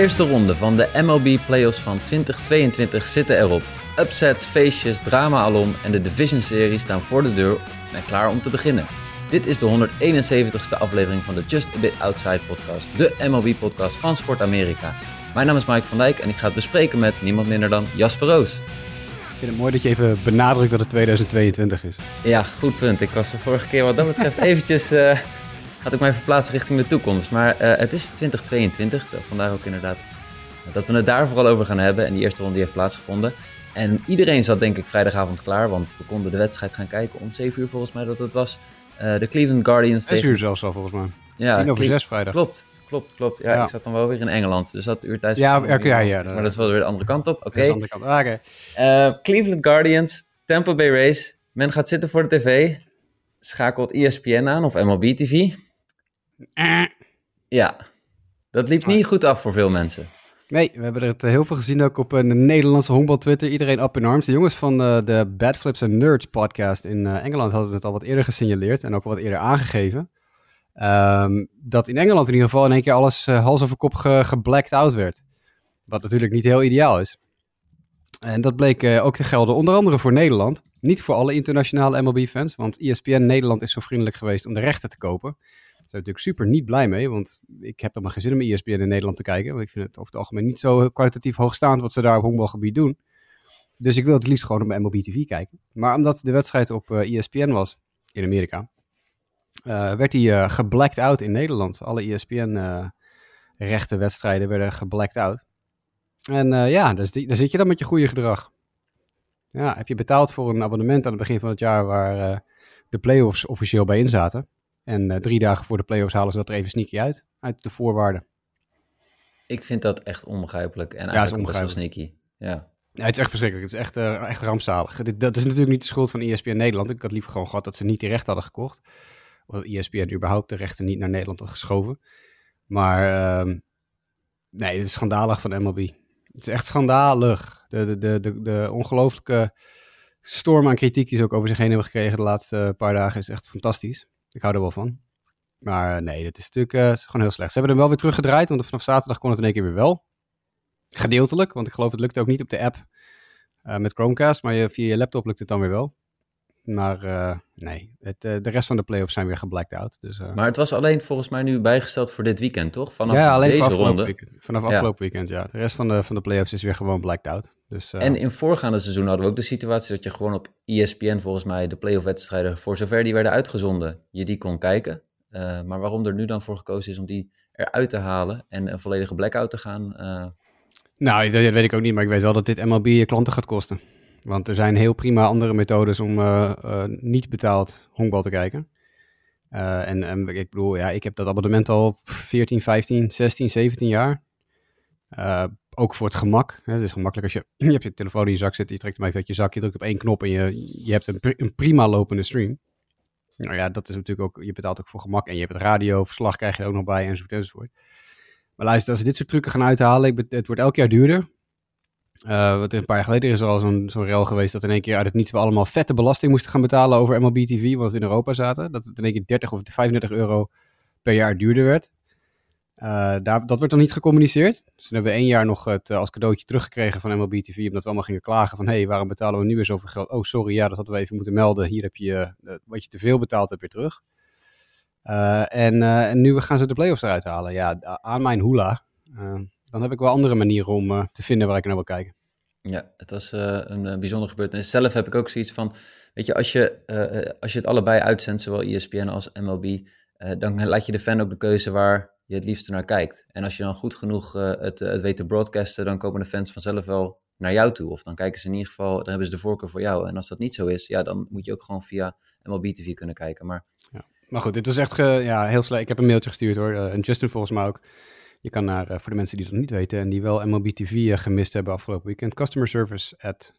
eerste ronde van de MLB Playoffs van 2022 zitten erop. Upsets, feestjes, drama alom en de Division-serie staan voor de deur en klaar om te beginnen. Dit is de 171ste aflevering van de Just A Bit Outside podcast, de MLB-podcast van Sport Amerika. Mijn naam is Mike van Dijk en ik ga het bespreken met niemand minder dan Jasper Roos. Ik vind het mooi dat je even benadrukt dat het 2022 is. Ja, goed punt. Ik was de vorige keer wat dat betreft eventjes... eh, had ik mij verplaatst richting de toekomst. Maar eh, het is 2022, vandaar ook inderdaad dat we het daar vooral over gaan hebben. En die eerste ronde die heeft plaatsgevonden. En iedereen zat denk ik vrijdagavond klaar, want we konden de wedstrijd gaan kijken om 7 uur volgens mij dat het was. Eh, de Cleveland Guardians 6 tegen- uur zelfs al volgens mij. Ja, 10 over Cle- 6 vrijdag. Klopt, klopt, klopt. Ja, Ja. ik zat dan wel weer in Engeland, dus dat uurtijd. Ja, ja, ja, ja, maar dat is wel weer de andere kant op. Oké. De andere kant. Ah, oké. Eh, Cleveland Guardians, Tampa Bay Rays. Men gaat zitten voor de tv, schakelt ESPN aan of MLB TV. Eh. Ja, dat liep niet goed af voor veel mensen. Nee, we hebben er het, eh, heel veel gezien ook op een Nederlandse honkbal Twitter. Iedereen up in arms. De jongens van eh, de Bad Flips and Nerds podcast in eh, Engeland hadden het al wat eerder gesignaleerd en ook wat eerder aangegeven. Ehm, dat in Engeland in ieder geval in één keer alles eh, hals over kop ge geblacked out werd. Wat natuurlijk niet heel ideaal is. En dat bleek eh, ook te gelden, onder andere voor Nederland. Niet voor alle internationale MLB-fans, want ESPN Nederland is zo vriendelijk geweest om de rechten te kopen. Ik natuurlijk super niet blij mee, want ik heb helemaal geen zin om E ESPN in Nederland te kijken. Want ik vind het over het algemeen niet zo kwalitatief hoogstaand wat ze daar op honkbalgebied doen. Dus ik wil het liefst gewoon op MLB TV kijken. Maar omdat de wedstrijd op eh, ESPN was in Amerika, eh, werd die eh, geblacked out in Nederland. Alle E ESPN-rechte wedstrijden werden geblacked out. En ja, daar zit je dan met je goede gedrag. Ja, heb je betaald voor een abonnement aan het begin van het jaar waar de playoffs officieel bij in zaten. En eh, drie dagen voor de playoffs halen ze dat er even sneaky uit, uit de voorwaarden. Ik vind dat echt onbegrijpelijk en is best wel sneaky. Ja. Ja, het is echt verschrikkelijk. Het is echt, eh, echt rampzalig. Dit, dat is natuurlijk niet de schuld van ESPN Nederland. Ik had liever gewoon gehad dat ze niet die rechten hadden gekocht. Of dat ESPN überhaupt de rechten niet naar Nederland had geschoven. Maar ehm, nee, het is schandalig van MLB. Het is echt schandalig. De, de, de, de, de ongelooflijke storm aan kritiek die ze ook over zich heen hebben gekregen de laatste eh, paar dagen is echt fantastisch. Ik hou er wel van. Maar eh, nee, dit is natuurlijk eh, gewoon heel slecht. Ze hebben hem wel weer teruggedraaid, want vanaf zaterdag kon het in één keer weer wel. Gedeeltelijk, want ik geloof het lukt ook niet op de app eh, met Chromecast, maar je, via je laptop lukt het dan weer wel. Maar nee, het, de rest van de playoffs zijn weer geblacked out. Dus, Maar het was alleen volgens mij nu bijgesteld voor dit weekend, toch? Vanaf ja, alleen deze afgelopen ronde. weekend. Vanaf Ja. afgelopen weekend, ja. De rest van de, van de playoffs is weer gewoon blacked out. Dus, eh, En in voorgaande seizoen hadden we ook de situatie dat je gewoon op ESPN volgens mij de playoff wedstrijden, voor zover die werden uitgezonden, je die kon kijken. Eh, maar waarom er nu dan voor gekozen is om die eruit te halen en een volledige blackout te gaan. eh, Nou, dat, weet ik ook niet, maar ik weet wel dat dit MLB je klanten gaat kosten. Want er zijn heel prima andere methodes om niet betaald honkbal te kijken. En, en ik bedoel, ja, ik heb dat abonnement al 14, 15, 16, 17 jaar. Eh, ook voor het gemak. Het is gemakkelijk als je, je hebt je telefoon in je zak zitten, je trekt hem even uit je zak, je drukt op één knop en je, je hebt een, een prima lopende stream. Nou ja, dat is natuurlijk ook, je betaalt ook voor gemak en je hebt het radioverslag krijg je er ook nog bij enzovoort enzovoort. Maar luister, als ze dit soort trucken gaan uithalen, ik het wordt elk jaar duurder. Eh, wat een paar jaar geleden is er al zo'n zo'n rel geweest dat in één keer uit het niets we allemaal vette belasting moesten gaan betalen over MLB TV, want we in Europa zaten. Dat het in één keer 30 of 35 euro per jaar duurder werd. Eh, dat werd dan niet gecommuniceerd. Dus toen hebben we één jaar nog het eh, als cadeautje teruggekregen van MLB TV, omdat we allemaal gingen klagen van, hé, hey, waarom betalen we nu weer zoveel geld? Oh, sorry, ja, dat hadden we even moeten melden. Hier heb je eh, wat je te veel betaald hebt weer terug. En, nu gaan ze de playoffs eruit halen. Ja, aan mijn hoela. Dan heb ik wel andere manieren om te vinden waar ik naar wil kijken. Ja, het was een bijzondere gebeurtenis. Zelf heb ik ook zoiets van, weet je, als je, als je het allebei uitzendt, zowel ESPN als MLB, dan laat je de fan ook de keuze waar je het liefste naar kijkt. En als je dan goed genoeg eh, het, eh, het weet te broadcasten, dan komen de fans vanzelf wel naar jou toe. Of dan kijken ze in ieder geval, dan hebben ze de voorkeur voor jou. En als dat niet zo is, ja, dan moet je ook gewoon via MLB TV kunnen kijken. Maar Maar goed, dit was echt ja, heel slecht. Ik heb een mailtje gestuurd hoor. Eh, en Justin volgens mij ook. Je kan naar, voor de mensen die dat niet weten en die wel MLB TV gemist hebben afgelopen weekend, customer service at.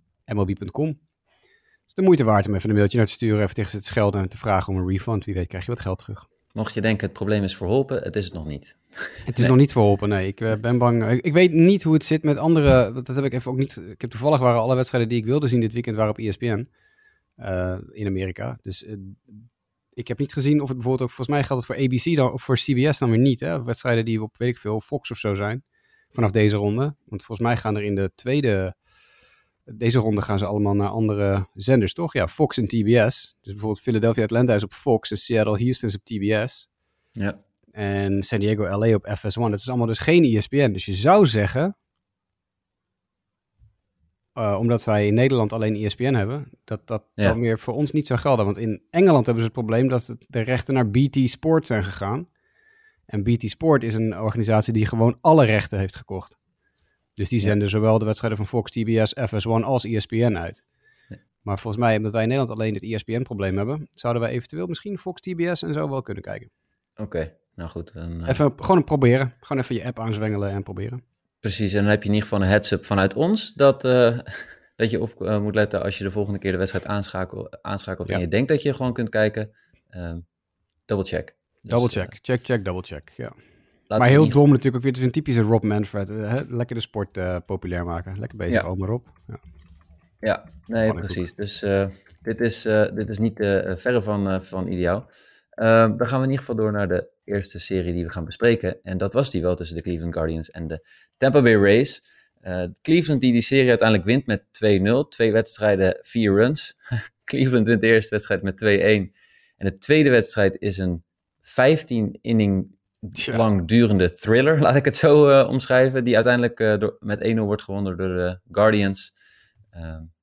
Het is de moeite waard om even een mailtje naar te sturen, even tegen ze te schelden en te vragen om een refund. Wie weet krijg je wat geld terug. Mocht je denken, het probleem is verholpen, het is het nog niet. Het is nog niet verholpen, nee. Ik eh, ben bang. Ik, ik weet niet hoe het zit met andere. Dat heb ik even ook niet. Ik heb toevallig waren alle wedstrijden die ik wilde zien dit weekend waren op ESPN eh, in Amerika. Dus eh, ik heb niet gezien of het bijvoorbeeld ook. Volgens mij geldt het voor ABC dan of voor CBS dan weer niet. Hè? Wedstrijden die op weet ik veel Fox of zo zijn. vanaf deze ronde. Want volgens mij gaan er in de tweede, deze ronde gaan ze allemaal naar andere zenders, toch? Ja, Fox en TBS. Dus bijvoorbeeld Philadelphia Atlanta is op Fox en Seattle Houston is op TBS. Ja. En San Diego LA op FS1. Dat is allemaal dus geen ESPN. Dus je zou zeggen, uh, omdat wij in Nederland alleen ESPN hebben, dat dat Ja. dan meer voor ons niet zou gelden. Want in Engeland hebben ze het probleem dat het- de rechten naar BT Sport zijn gegaan. En BT Sport is een organisatie die gewoon alle rechten heeft gekocht. Dus die Ja. zenden zowel de wedstrijden van Fox, TBS, FS1 als ESPN uit. Ja. Maar volgens mij, omdat wij in Nederland alleen het ESPN-probleem hebben, zouden wij eventueel misschien Fox, TBS en zo wel kunnen kijken. Oké, nou goed. Dan, eh, Even gewoon een proberen. Gewoon even je app aanzwengelen en proberen. Precies, en dan heb je in ieder geval een heads-up vanuit ons dat, eh, dat je op eh, moet letten als je de volgende keer de wedstrijd aanschakelt, aanschakelt Ja. en je denkt dat je gewoon kunt kijken. ehm double check. Dus, Double check, check, check, double check. Ja. Maar heel niet- dom natuurlijk ook weer. Het is een typische Rob Manfred. hè? Lekker de sport eh, populair maken. Lekker bezig, Ja. oma Rob. Ja. Ja, nee, precies. Dus eh, dit, is, eh, dit is niet verre van, van ideaal. Dan gaan we in ieder geval door naar de eerste serie die we gaan bespreken. En dat was die wel tussen de Cleveland Guardians en de Tampa Bay Rays. Cleveland die die serie uiteindelijk wint met 2-0. Twee wedstrijden, vier runs. Cleveland wint de eerste wedstrijd met 2-1. En de tweede wedstrijd is een 15 inning Tja. lang durende thriller, laat ik het zo eh, omschrijven. Die uiteindelijk eh, door, met 1-0 wordt gewonnen door de Guardians.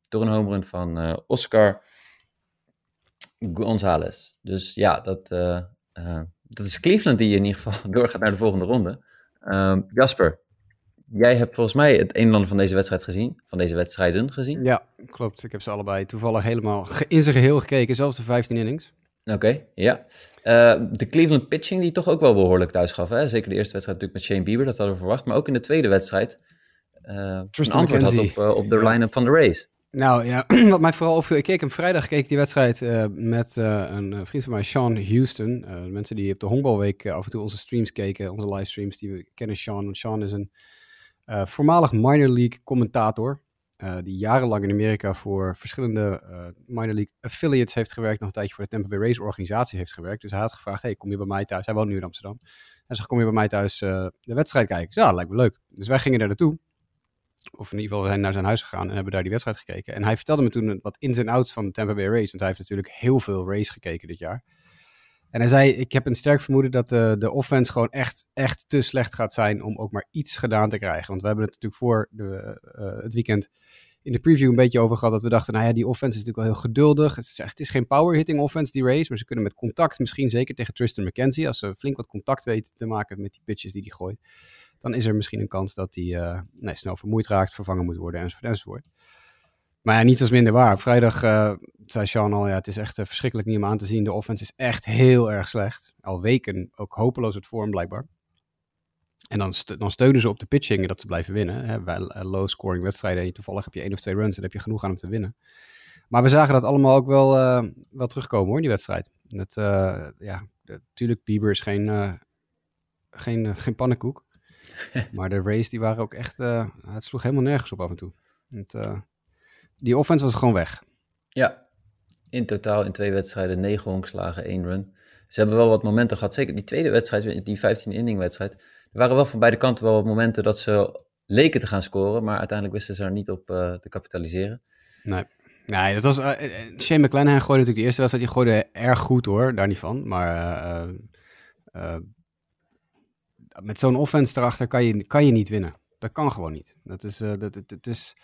door een home run van eh, Oscar Gonzalez. Dus ja, dat, eh, eh, dat is Cleveland die in ieder geval doorgaat naar de volgende ronde. Ehm, Jasper, jij hebt volgens mij het een en ander van deze wedstrijd gezien. Van deze wedstrijden gezien. ja, klopt. Ik heb ze allebei toevallig helemaal in zijn geheel gekeken. Zelfs de 15 innings. Oké, ja. Eh, de Cleveland pitching die toch ook wel behoorlijk thuis gaf. Hè? Zeker de eerste wedstrijd natuurlijk met Shane Bieber, dat hadden we verwacht. Maar ook in de tweede wedstrijd eh een antwoord had op, eh, op de line-up van de Rays. Nou ja, wat mij vooral opviel. Ik keek hem vrijdag keek die wedstrijd met een vriend van mij, Sean Houston. Eh, mensen die op de honkbalweek af en toe onze streams keken, onze livestreams, die we kennen Sean. Sean is een voormalig minor league commentator. Eh, die jarenlang in Amerika voor verschillende eh, minor league affiliates heeft gewerkt. Nog een tijdje voor de Tampa Bay Rays organisatie heeft gewerkt. Dus hij had gevraagd, hey, kom je bij mij thuis? Hij woont nu in Amsterdam. Hij zegt, kom je bij mij thuis eh, de wedstrijd kijken? Ja, lijkt me leuk. Dus wij gingen daar naartoe. Of in ieder geval, zijn naar zijn huis gegaan en hebben daar die wedstrijd gekeken. En hij vertelde me toen wat ins en outs van de Tampa Bay Rays. Want hij heeft natuurlijk heel veel race gekeken dit jaar. En hij zei, ik heb een sterk vermoeden dat de, de offense gewoon echt, echt te slecht gaat zijn om ook maar iets gedaan te krijgen. Want we hebben het natuurlijk voor de, eh, het weekend in de preview een beetje over gehad. Dat we dachten, nou ja, die offense is natuurlijk wel heel geduldig. Het is, echt, het is geen power hitting offense, die Rays. Maar ze kunnen met contact, misschien zeker tegen Tristan McKenzie. Als ze flink wat contact weten te maken met die pitches die hij gooit. Dan is er misschien een kans dat hij eh, snel vermoeid raakt, vervangen moet worden enzovoort enzovoort. Maar ja, niets was minder waar. Vrijdag eh, zei Sean al, ja, het is echt eh, verschrikkelijk niet om aan te zien. De offense is echt heel erg slecht. Al weken ook hopeloos het vorm blijkbaar. En dan, st- dan steunen ze op de pitching dat ze blijven winnen. Hè. Bij eh, low-scoring wedstrijden, en toevallig heb je één of twee runs, dan heb je genoeg aan om te winnen. Maar we zagen dat allemaal ook wel, wel terugkomen hoor, die wedstrijd. Dat, ja, natuurlijk, Bieber is geen, eh, geen, geen pannenkoek. maar de Rays, die waren ook echt, het sloeg helemaal nergens op af en toe. Het, die offense was gewoon weg. Ja, in totaal in twee wedstrijden, negen honkslagen, één run. Ze hebben wel wat momenten gehad, zeker die tweede wedstrijd, die 15-inning wedstrijd. Er waren wel van beide kanten wel wat momenten dat ze leken te gaan scoren, maar uiteindelijk wisten ze er niet op eh, te kapitaliseren. Nee. Nee, dat was. eh, Shane McClanahan gooide natuurlijk de eerste wedstrijd. Die gooide erg goed hoor, daar niet van. Maar met zo'n offense erachter kan je, kan je niet winnen. Dat kan gewoon niet. Dat is, dat, het, het is.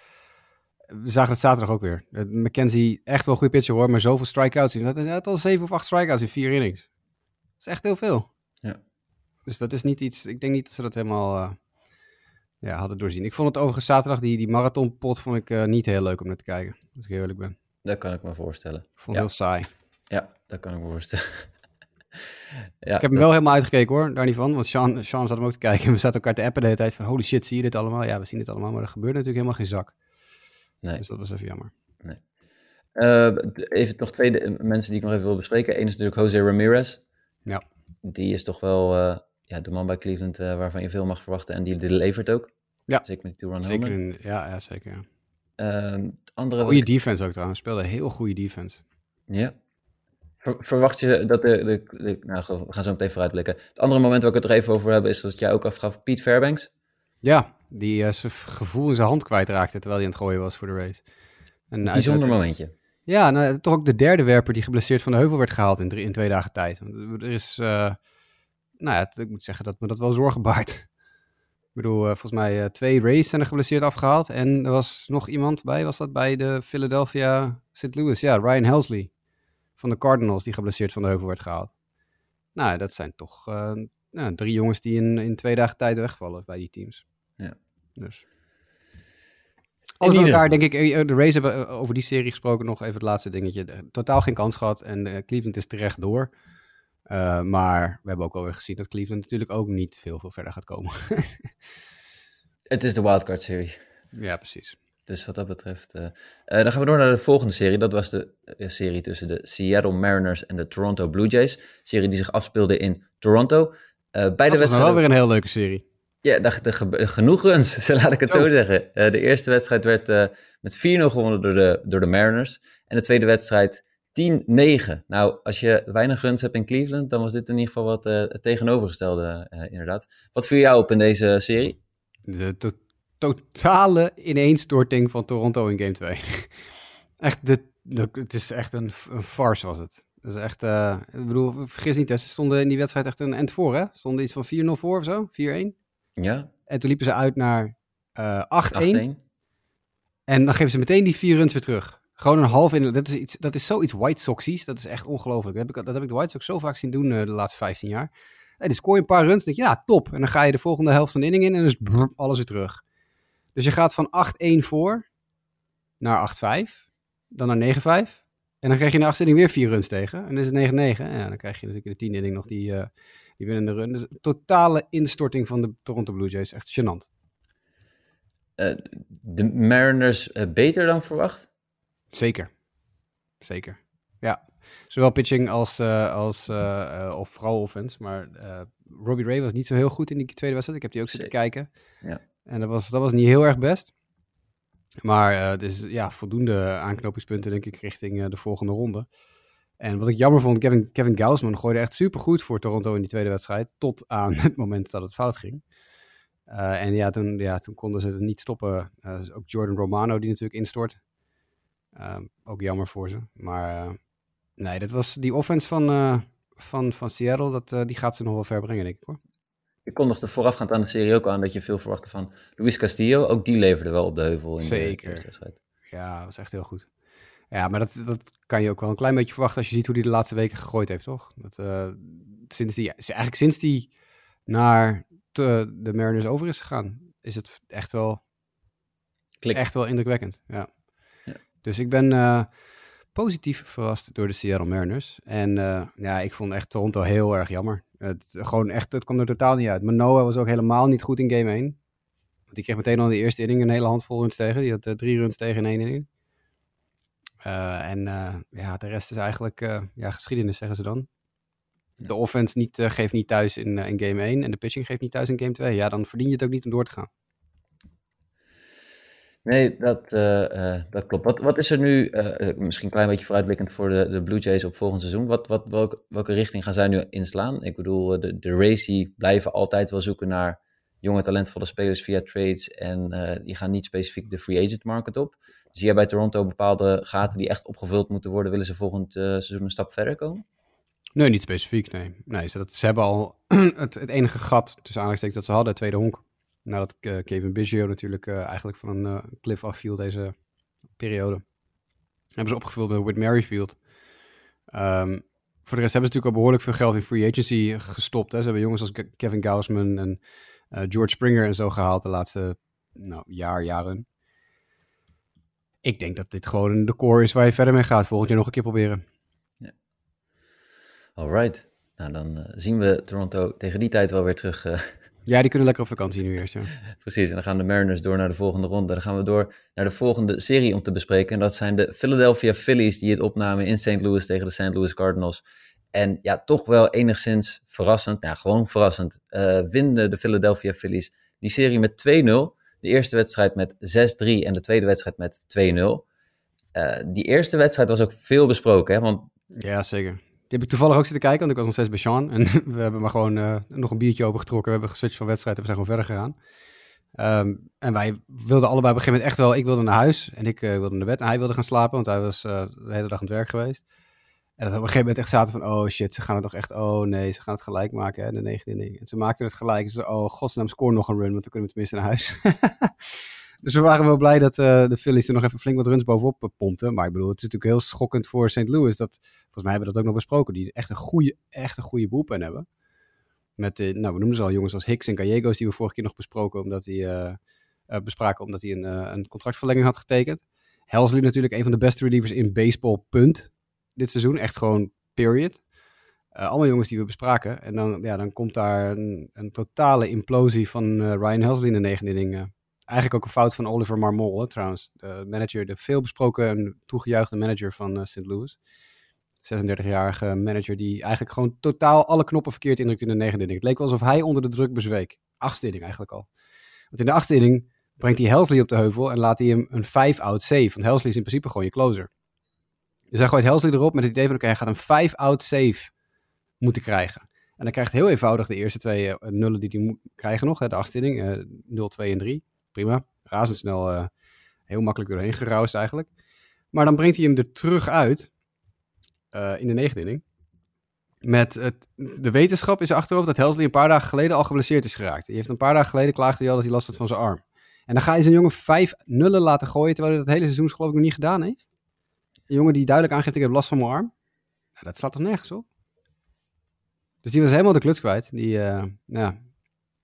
We zagen het zaterdag ook weer. Dat McKenzie, echt wel een goede pitcher hoor, maar zoveel strikeouts. Hij had, al zeven of acht strikeouts in vier innings. Dat is echt heel veel. Ja. Dus dat is niet iets. Ik denk niet dat ze dat helemaal. eh, ja, hadden doorzien. Ik vond het overigens zaterdag, die, die marathonpot, vond ik eh, niet heel leuk om naar te kijken. Als ik heel eerlijk ben. Dat kan ik me voorstellen. Ik vond het Ja. heel saai. Ja, dat kan ik me voorstellen. ja, Ik heb hem wel helemaal uitgekeken hoor, daar niet van. Want Sean, Sean zat hem ook te kijken. We zaten elkaar te appen de hele tijd van holy shit, zie je dit allemaal? Ja, we zien dit allemaal, maar er gebeurde natuurlijk helemaal geen zak. Nee. Dus dat was even jammer. Eh, even nog twee de- mensen die ik nog even wil bespreken. Eén is natuurlijk Jose Ramirez. Ja. Die is toch wel eh, ja, de man bij Cleveland eh, waarvan je veel mag verwachten. En die, die levert ook. Ja. Zeker met die two-run Zeker in, ja, ja, zeker. Ja. Ehm, het andere Goede defense ook trouwens. Speelde heel goede defense. Ja. Ver- Verwacht je dat de, de, de- Nou, we gaan zo meteen vooruitblikken. Het andere moment waar ik het er even over heb, is dat jij ook afgaf Piet Fairbanks. Ja, Die zijn gevoel in zijn hand kwijtraakte terwijl hij aan het gooien was voor de race. Een bijzonder momentje. Ja, nou, toch ook de derde werper die geblesseerd van de heuvel werd gehaald in, drie, in twee dagen tijd. Er is, uh, nou ja, ik moet zeggen dat me dat wel zorgen baart. Ik bedoel, uh, volgens mij uh, twee races zijn er geblesseerd afgehaald. En er was nog iemand bij, was dat bij de Philadelphia St. Louis? Ja, Ryan Helsley van de Cardinals die geblesseerd van de heuvel werd gehaald. Nou, dat zijn toch nou, drie jongens die in, in twee dagen tijd wegvallen bij die teams. Ja. Dus. Alles bij elkaar, denk ik, eh, de Rays hebben eh, over die serie gesproken. Nog even het laatste dingetje. Totaal geen kans gehad en Cleveland is terecht door. Uh, maar we hebben ook alweer gezien dat Cleveland natuurlijk ook niet veel, veel verder gaat komen. het is de wildcard-serie. Ja, precies. Dus wat dat betreft. Uh, dan gaan we door naar de volgende serie. Dat was de serie tussen de Seattle Mariners en de Toronto Blue Jays. Serie die zich afspeelde in Toronto. beide dat was wel weer een heel leuke serie. Ja, genoeg runs, laat ik het zo, zeggen. Uh, de eerste wedstrijd werd uh, met 4-0 gewonnen door de, door de Mariners. En de tweede wedstrijd 10-9. Nou, als je weinig runs hebt in Cleveland, dan was dit in ieder geval wat uh, het tegenovergestelde, inderdaad. Wat viel jou op in deze serie? De to totale ineenstorting van Toronto in Game 2. echt, de, de, het is echt een, een farce was het. Dat is echt, ik bedoel, vergis niet, hè, ze stonden in die wedstrijd echt een end voor, hè? Stonden iets van 4-0 voor of zo, 4-1. Ja. En toen liepen ze uit naar uh, 8-1. En dan geven ze meteen die vier runs weer terug. Gewoon een half in. Dat is, iets, dat is zoiets White Soxies. Dat is echt ongelooflijk. Dat heb ik, dat heb ik de White Sox zo vaak zien doen uh, de laatste 15 jaar. En dan scoor je een paar runs. Dan denk je, ja, top. En dan ga je de volgende helft van de inning in en dan is brrr, alles weer terug. Dus je gaat van 8-1 voor naar 8-5. Dan naar 9-5. En dan krijg je in de achtste inning weer vier runs tegen. En dan is het 9-9. En ja, dan krijg je natuurlijk in de tiende inning nog die, uh, die winnende run. Dus totale instorting van de Toronto Blue Jays. Echt gênant. Uh, de Mariners uh, beter dan verwacht? Zeker. Zeker. Ja. Zowel pitching als, uh, als of vooral offense. Maar Robbie Ray was niet zo heel goed in die tweede wedstrijd. Ik heb die ook zitten kijken. Ja. En dat was, dat was niet heel erg best. Maar dus ja, voldoende aanknopingspunten denk ik richting de volgende ronde. En wat ik jammer vond, Kevin, Kevin Gausman gooide echt supergoed voor Toronto in die tweede wedstrijd. Tot aan het moment dat het fout ging. Uh, en ja toen, ja, toen konden ze het niet stoppen. Uh, ook Jordan Romano die natuurlijk instort. Uh, ook jammer voor ze. Maar nee, dat was die offense van, van, van Seattle, dat, die gaat ze nog wel ver brengen, denk ik hoor. Ik kondigde voorafgaand aan de serie ook aan dat je veel verwachtte van Luis Castillo. Ook die leverde wel op de heuvel in Zeker. de eerste wedstrijd. Ja, dat was echt heel goed. Ja, maar dat, dat kan je ook wel een klein beetje verwachten als je ziet hoe hij de laatste weken gegooid heeft, toch? Dat, uh, sinds die, eigenlijk sinds die naar de, de Mariners over is gegaan, is het echt wel, Klik. echt wel indrukwekkend. Ja. ja. Dus ik ben uh, positief verrast door de Seattle Mariners. En uh, ja, ik vond echt Toronto heel erg jammer. Het, gewoon echt, het kwam er totaal niet uit. Manoa was ook helemaal niet goed in game 1. Want die kreeg meteen al in de eerste inning een hele handvol runs tegen. Die had drie runs tegen in één inning. Uh, en uh, ja, de rest is eigenlijk uh, ja, geschiedenis, zeggen ze dan. De offense niet, geeft niet thuis in, in game 1 en de pitching geeft niet thuis in game 2. Ja, dan verdien je het ook niet om door te gaan. Nee, dat, dat klopt. Wat, wat is er nu, misschien een klein beetje vooruitblikkend voor de, de Blue Jays op volgend seizoen? Wat, wat, welke, welke richting gaan zij nu inslaan? Ik bedoel, de, de Racy blijven altijd wel zoeken naar jonge talentvolle spelers via trades en die gaan niet specifiek de free agent market op. Zie jij bij Toronto bepaalde gaten die echt opgevuld moeten worden? Willen ze volgend uh, seizoen een stap verder komen? Nee, niet specifiek, nee. nee ze, dat, ze hebben al het, het, enige gat tussen aanhalingstekens dat ze hadden, het tweede honk. Nadat uh, Kevin Biggio natuurlijk uh, eigenlijk van een cliff afviel deze periode. Hebben ze opgevuld met Whit Merrifield. Um, voor de rest hebben ze natuurlijk al behoorlijk veel geld in free agency gestopt. Ze hebben jongens als Kevin Gausman en George Springer en zo gehaald de laatste nou, jaar, jaren ik denk dat dit gewoon de core is waar je verder mee gaat. Volgend jaar nog een keer proberen. Ja. Alright. Nou, dan uh, zien we Toronto tegen die tijd wel weer terug. Uh. Ja, die kunnen lekker op vakantie nu eerst. Ja. Precies, en dan gaan de Mariners door naar de volgende ronde. Dan gaan we door naar de volgende serie om te bespreken. En dat zijn de Philadelphia Phillies die het opnamen in St. Louis tegen de St. Louis Cardinals. En ja, toch wel enigszins verrassend, nou gewoon verrassend, uh, winnen de Philadelphia Phillies die serie met 2-0. De eerste wedstrijd met 6-3 en de tweede wedstrijd met 2-0. Uh, die eerste wedstrijd was ook veel besproken, hè? Want... Ja, zeker. Die heb ik toevallig ook zitten kijken, want ik was nog steeds bij Sean. En we hebben maar gewoon uh, nog een biertje opengetrokken. We hebben geswitcht van wedstrijd en we zijn gewoon verder gegaan. Ehm, en wij wilden allebei op een gegeven moment echt wel, ik wilde naar huis en ik uh, wilde naar bed en hij wilde gaan slapen, want hij was de hele dag aan het werk geweest. En dat op een gegeven moment echt zaten van, oh shit, ze gaan het nog echt, oh nee, ze gaan het gelijk maken, hè, de negende inning. En ze maakten het gelijk, ze oh godsnaam, score nog een run, want dan kunnen we tenminste naar huis. dus we waren wel blij dat uh, de Phillies er nog even flink wat runs bovenop pompten. Maar ik bedoel, het is natuurlijk heel schokkend voor St. Louis, dat, volgens mij hebben we dat ook nog besproken, die echt een goede, echt een goede bullpen hebben. Met, uh, nou we noemden ze al jongens als Hicks en Gallegos, die we vorige keer nog besproken, omdat die, bespraken omdat hij een, een contractverlenging had getekend. Helsley natuurlijk een van de beste relievers in baseball, punt dit seizoen. Echt gewoon period. Uh, allemaal jongens die we bespraken. En dan, ja, dan komt daar een, een totale implosie van uh, Ryan Helsley in de negende inning. Uh, eigenlijk ook een fout van Oliver Marmol, trouwens. De manager, de veelbesproken en toegejuichte manager van St. Louis. 36-jarige manager die eigenlijk gewoon totaal alle knoppen verkeerd indrukt in de negende inning. Het leek wel alsof hij onder de druk bezweek. Achtste inning eigenlijk al. Want in de achtste inning brengt hij Helsley op de heuvel en laat hij hem een 5-out save. Want Helsley is in principe gewoon je closer. Dus hij gooit Helsley erop met het idee van, oké, hij gaat een 5-out save moeten krijgen. En dan krijgt heel eenvoudig de eerste twee uh, nullen die hij moet krijgen nog. Hè, de achtzinning, uh, 0, 2 en 3. Prima. Razendsnel, uh, heel makkelijk doorheen geroust eigenlijk. Maar dan brengt hij hem er terug uit in de negende inning. Met het, de wetenschap is achterhoofd dat Helsley een paar dagen geleden al geblesseerd is geraakt. Hij heeft een paar dagen geleden klaagde hij al dat hij last had van zijn arm. En dan ga je zo'n jongen vijf nullen laten gooien, terwijl hij dat hele seizoen geloof ik nog niet gedaan heeft. Een jongen die duidelijk aangeeft, ik heb last van mijn arm. Nou, dat slaat toch nergens op? Dus die was helemaal de kluts kwijt. Die, uh, ja,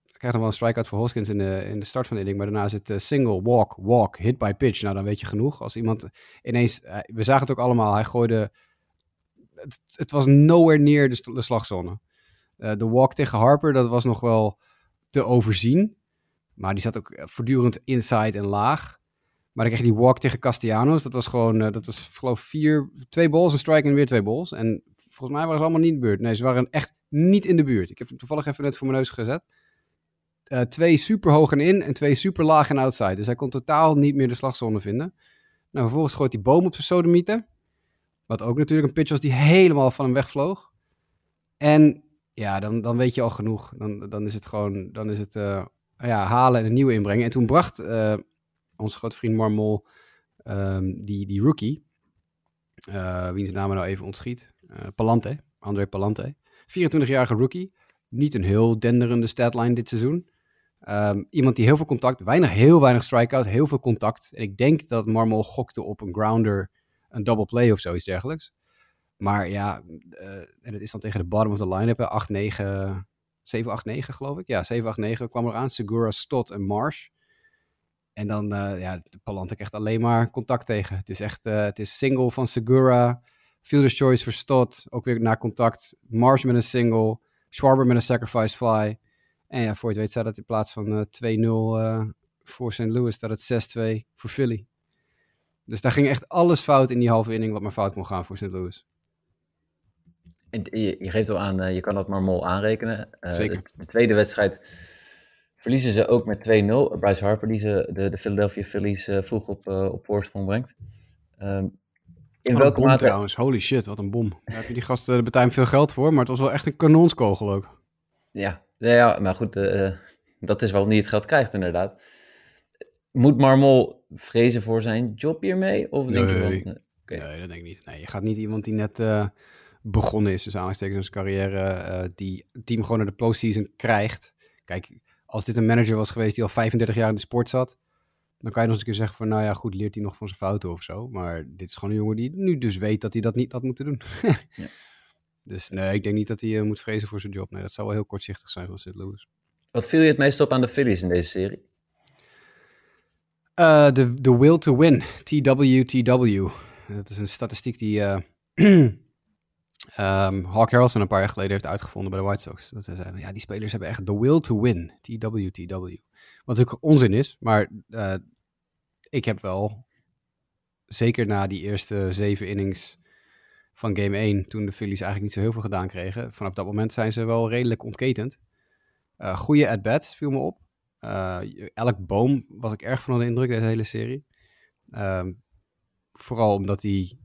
krijgt nog wel een strikeout voor Hoskins in de, in de start van de inning. Maar daarna zit uh, single, walk, walk, hit by pitch. Nou, dan weet je genoeg. Als iemand ineens, uh, we zagen het ook allemaal, hij gooide, het, het was nowhere near de, de slagzone. de walk tegen Harper, dat was nog wel te overzien. Maar die zat ook voortdurend inside en laag. Maar dan kreeg die walk tegen Castellanos. Dat was gewoon, uh, dat was geloof vier, twee balls, een strike en weer twee balls. En volgens mij waren ze allemaal niet in de buurt. Nee, ze waren echt niet in de buurt. Ik heb hem toevallig even net voor mijn neus gezet. Uh, twee super hoog en in en twee super laag en outside. Dus hij kon totaal niet meer de slagzone vinden. Nou, vervolgens gooit die boom op zijn sodemieter. Wat ook natuurlijk een pitch was die helemaal van hem wegvloog. En ja, dan, dan weet je al genoeg. Dan, dan is het gewoon, dan is het uh, ja, halen en een nieuwe inbrengen. En toen bracht onze grote vriend Marmol, um, die, die rookie, uh, wiens naam nou even ontschiet, uh, Palante, André Palante, 24-jarige rookie, niet een heel denderende statline dit seizoen. Um, iemand die heel veel contact, weinig, heel weinig strikeout, heel veel contact. En ik denk dat Marmol gokte op een grounder, een double play of zoiets dergelijks. Maar ja, uh, en het is dan tegen de bottom of the line-up, 8-9, 7-8-9 geloof ik. Ja, 7-8-9 kwam eraan. Segura, Stott en Marsh. En dan, uh, ja, Palante echt alleen maar contact tegen. Het is echt, uh, het is single van Segura, fielder's choice voor Stott, ook weer naar contact. Marsh met een single, Schwarber met een sacrifice fly. En ja, voor je het weet staat het in plaats van uh, 2-0 voor St. Louis, staat het 6-2 voor Philly. Dus daar ging echt alles fout in die halve inning wat maar fout kon gaan voor St. Louis. En je, geeft wel aan, je kan dat maar mol aanrekenen. Zeker. De tweede wedstrijd verliezen ze ook met 2-0. Bryce Harper, die ze de, de Philadelphia Phillies uh, vroeg op, uh, op voorsprong brengt. Um, in welke mate... trouwens, holy shit, wat een bom. Daar heb je die gasten, daar betaal veel geld voor, maar het was wel echt een kanonskogel ook. Ja, ja maar goed, uh, dat is waarom hij het geld krijgt inderdaad. Moet Marmol vrezen voor zijn job hiermee? Of nee, denk je wel, okay. nee, dat denk ik niet. Nee, je gaat niet iemand die net begonnen is, dus aanstekens zijn carrière, die het team gewoon naar de postseason krijgt. Kijk, als dit een manager was geweest die al 35 jaar in de sport zat, dan kan je nog eens een keer zeggen van, nou ja, goed, leert hij nog van zijn fouten of zo. Maar dit is gewoon een jongen die nu dus weet dat hij dat niet had moeten doen. ja. Dus nee, ik denk niet dat hij uh, moet vrezen voor zijn job. Nee, dat zou wel heel kortzichtig zijn van St. Louis. Wat viel je het meest op aan de Phillies in deze serie? Uh, de, de will to win, TWTW. Dat is een statistiek die uh, um, Hawk Harrelson een paar jaar geleden heeft uitgevonden bij de White Sox. Dat ze zeiden, ja, die spelers hebben echt the will to win. TWTW. Wat natuurlijk onzin is, maar uh, ik heb wel, zeker na die eerste zeven innings van game 1, toen de Phillies eigenlijk niet zo heel veel gedaan kregen, vanaf dat moment zijn ze wel redelijk ontketend. Uh, goede at-bats viel me op. Uh, elk boom was ik erg van de indruk deze hele serie. Uh, vooral omdat hij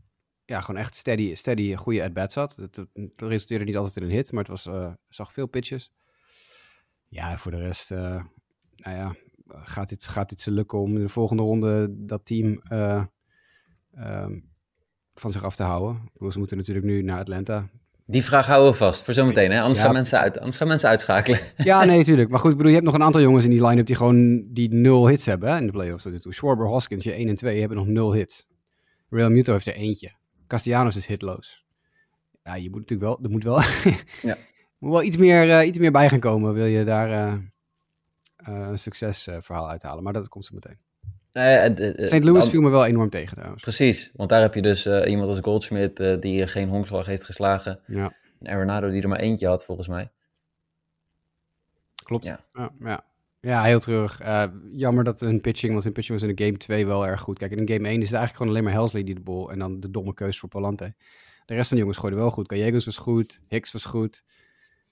ja, gewoon echt steady, steady goede at-bats had. Het, het, resulteerde niet altijd in een hit, maar het was, uh, zag veel pitches. Ja, voor de rest, uh, nou ja, gaat, dit, gaat dit ze lukken om in de volgende ronde dat team eh, ehm, van zich af te houden? Ik bedoel, ze moeten natuurlijk nu naar Atlanta. Die vraag houden we vast voor zometeen, hè? Anders, Ja. gaan mensen uit, anders gaan mensen uitschakelen. Ja, nee, natuurlijk. Maar goed, ik bedoel, je hebt nog een aantal jongens in die line-up die gewoon die nul hits hebben hè, in de playoffs tot nu toe. Schwarber, Hoskins, je 1 en 2 hebben nog nul hits. Real Muto heeft er eentje. Castellanos is hitloos. Ja, je moet natuurlijk wel, er moet wel, Ja. moet wel iets, meer, eh, iets meer bij gaan komen, wil je daar eh, eh, een succesverhaal uithalen. Maar dat komt zo meteen. St. Louis viel me wel enorm tegen trouwens. Precies, want daar heb je dus iemand als Goldschmidt die geen honkslag heeft geslagen. Ja, En Arenado die er maar eentje had, volgens mij. klopt. Ja. Ja, ja. heel terug. jammer dat hun pitching, want hun pitching was in de game 2 wel erg goed. Kijk, in game 1 is het eigenlijk gewoon alleen maar Helsley die de bol en dan de domme keus voor Palante. De rest van de jongens gooiden wel goed. Gallegos was goed, Hicks was goed.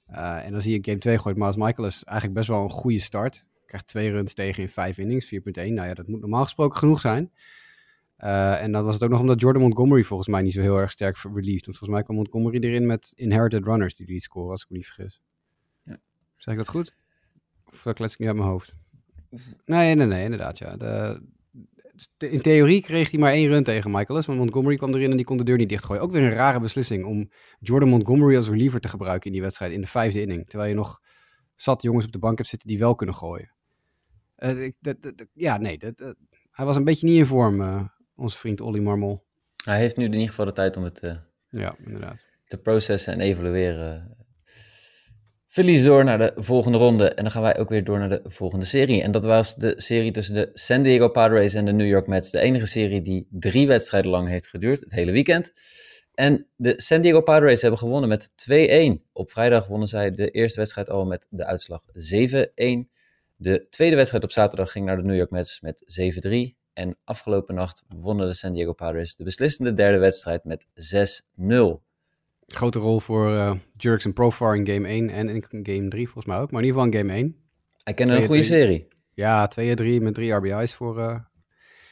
Eh, en dan zie je in game 2 gooit Miles Michaelis eigenlijk best wel een goede start. Krijgt twee runs tegen in vijf innings, 4.1. Nou ja, dat moet normaal gesproken genoeg zijn. Eh, en dan was het ook nog omdat Jordan Montgomery volgens mij niet zo heel erg sterk relieved. Want volgens mij kwam Montgomery erin met inherited runners die liet scoren, als ik me niet vergis. Ja. Zeg ik dat goed? Of eh, klets ik niet uit mijn hoofd? Nee, nee, nee, inderdaad, ja. De, de- in theorie kreeg hij maar één run tegen Michaelis, want Montgomery kwam erin en die kon de deur niet dichtgooien. Ook weer een rare beslissing om Jordan Montgomery als reliever te gebruiken in die wedstrijd in de vijfde inning. Terwijl je nog zat jongens op de bank hebt zitten die wel kunnen gooien. Eh, dat- dat- ja, nee, dat, hij was een beetje niet in vorm, eh, onze vriend Olly Marmol. Hij heeft nu in ieder geval de tijd om het eh, Ja, inderdaad. te processen en evalueren. Phillies door naar de volgende ronde. En dan gaan wij ook weer door naar de volgende serie. En dat was de serie tussen de San Diego Padres en de New York Mets. De enige serie die drie wedstrijden lang heeft geduurd, het hele weekend. En de San Diego Padres hebben gewonnen met 2-1. Op vrijdag wonnen zij de eerste wedstrijd al met de uitslag 7-1. De tweede wedstrijd op zaterdag ging naar de New York Mets met 7-3. En afgelopen nacht wonnen de San Diego Padres de beslissende derde wedstrijd met 6-0. Grote rol voor eh Jerks en Profar in game 1 en in game 3 volgens mij ook. Maar in ieder geval in game 1. Hij kende een goede 2-3. serie. Ja, 2-3 met drie RBI's voor, eh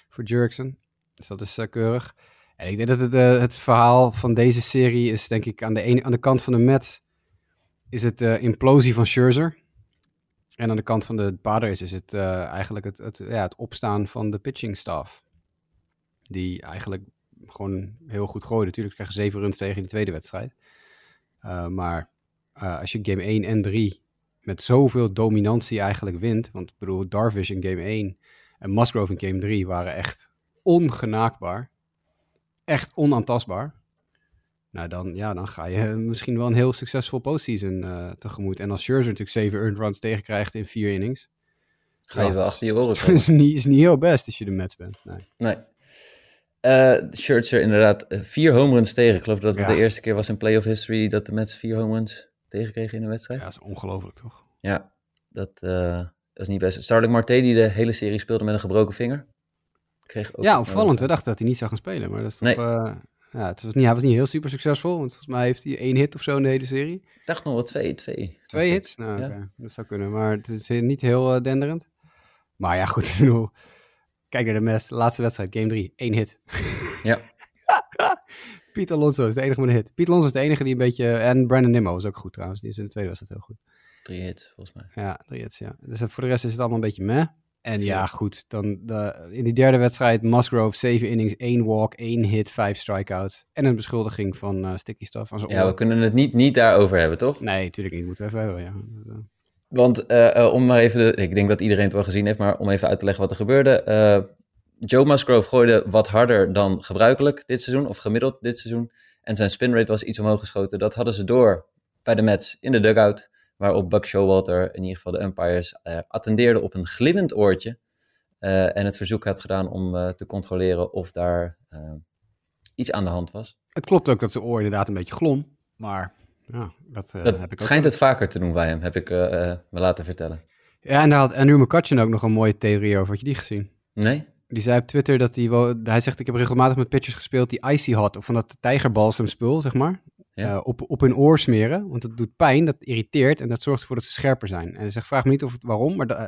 voor Jerkson. Dus dat is eh, keurig. En ik denk dat het, het verhaal van deze serie is, denk ik, aan de, ene, aan de kant van de Met is het implosie van Scherzer. En aan de kant van de Padres is het eigenlijk het, het, ja, het opstaan van de pitching staff. Die eigenlijk gewoon heel goed gooide. Natuurlijk krijgen ze zeven runs tegen in de tweede wedstrijd. Uh, maar uh, als je game 1 en 3 met zoveel dominantie eigenlijk wint. Want ik bedoel, Darvish in game 1 en Musgrove in game 3 waren echt ongenaakbaar. Echt onaantastbaar. Nou, dan, ja, dan ga je misschien wel een heel succesvol postseason uh, tegemoet. En als Scherzer natuurlijk 7 earned runs tegenkrijgt in vier innings. Ga je ja, wel achter je oren is niet, is niet heel best als je de Mets bent. Nee. nee. Uh, Scherzer inderdaad vier home runs tegen. Ik geloof dat het ja. de eerste keer was in playoff history dat de Mets vier home runs tegenkregen in een wedstrijd. Ja, dat is ongelooflijk toch? Ja, dat, uh, dat is niet best. Starling Marte die de hele serie speelde met een gebroken vinger. Kreeg ook ja, opvallend. We dachten dat hij niet zou gaan spelen, maar dat is toch... Nee. Uh, ja, het was niet, hij was niet heel super succesvol, want volgens mij heeft hij één hit of zo in de hele serie. Ik dacht nog wel twee, twee. Twee hits? Nou, ja. okay. dat zou kunnen, maar het is niet heel uh, denderend. Maar ja, goed, ik bedoel, kijk naar de Mets, laatste wedstrijd, game 3, één hit. Ja. Piet Alonso is de enige met een hit. Piet Alonso is de enige die een beetje, en Brandon Nimmo was ook goed trouwens, die is in de tweede wedstrijd heel goed. Drie hits, volgens mij. Ja, drie hits, ja. Dus voor de rest is het allemaal een beetje meh. En ja, goed, dan de, in die derde wedstrijd Musgrove, 7 innings, 1 walk, 1 hit, 5 strikeouts. En een beschuldiging van uh, sticky stuff. Aan ja, we kunnen het niet, niet daarover hebben, toch? Nee, natuurlijk niet. Moeten we even hebben, ja. Want uh, uh, om maar even, ik denk dat iedereen het wel gezien heeft, maar om even uit te leggen wat er gebeurde. Uh, Joe Musgrove gooide wat harder dan gebruikelijk dit seizoen, of gemiddeld dit seizoen. En zijn spinrate was iets omhoog geschoten. Dat hadden ze door bij de Mets in de dugout. Waarop Buck Showalter, in ieder geval de umpires, uh, attendeerde op een glimmend oortje. En het verzoek had gedaan om te controleren of daar iets aan de hand was. Het klopt ook dat zijn oor inderdaad een beetje glom. Maar ja, dat, dat heb ik ook schijnt het vaker te doen bij hem, heb ik me laten vertellen. Ja, en daar had Andrew McCutcheon ook nog een mooie theorie over. Had je die gezien? Nee. Die zei op Twitter dat hij wel... Hij zegt, ik heb regelmatig met pitchers gespeeld die icy hot, of van dat tijgerbalsem spul, zeg maar. Ja. Op, op hun oor smeren, want het doet pijn, dat irriteert en dat zorgt ervoor dat ze scherper zijn. En hij zegt, vraag me niet of het waarom, maar uh,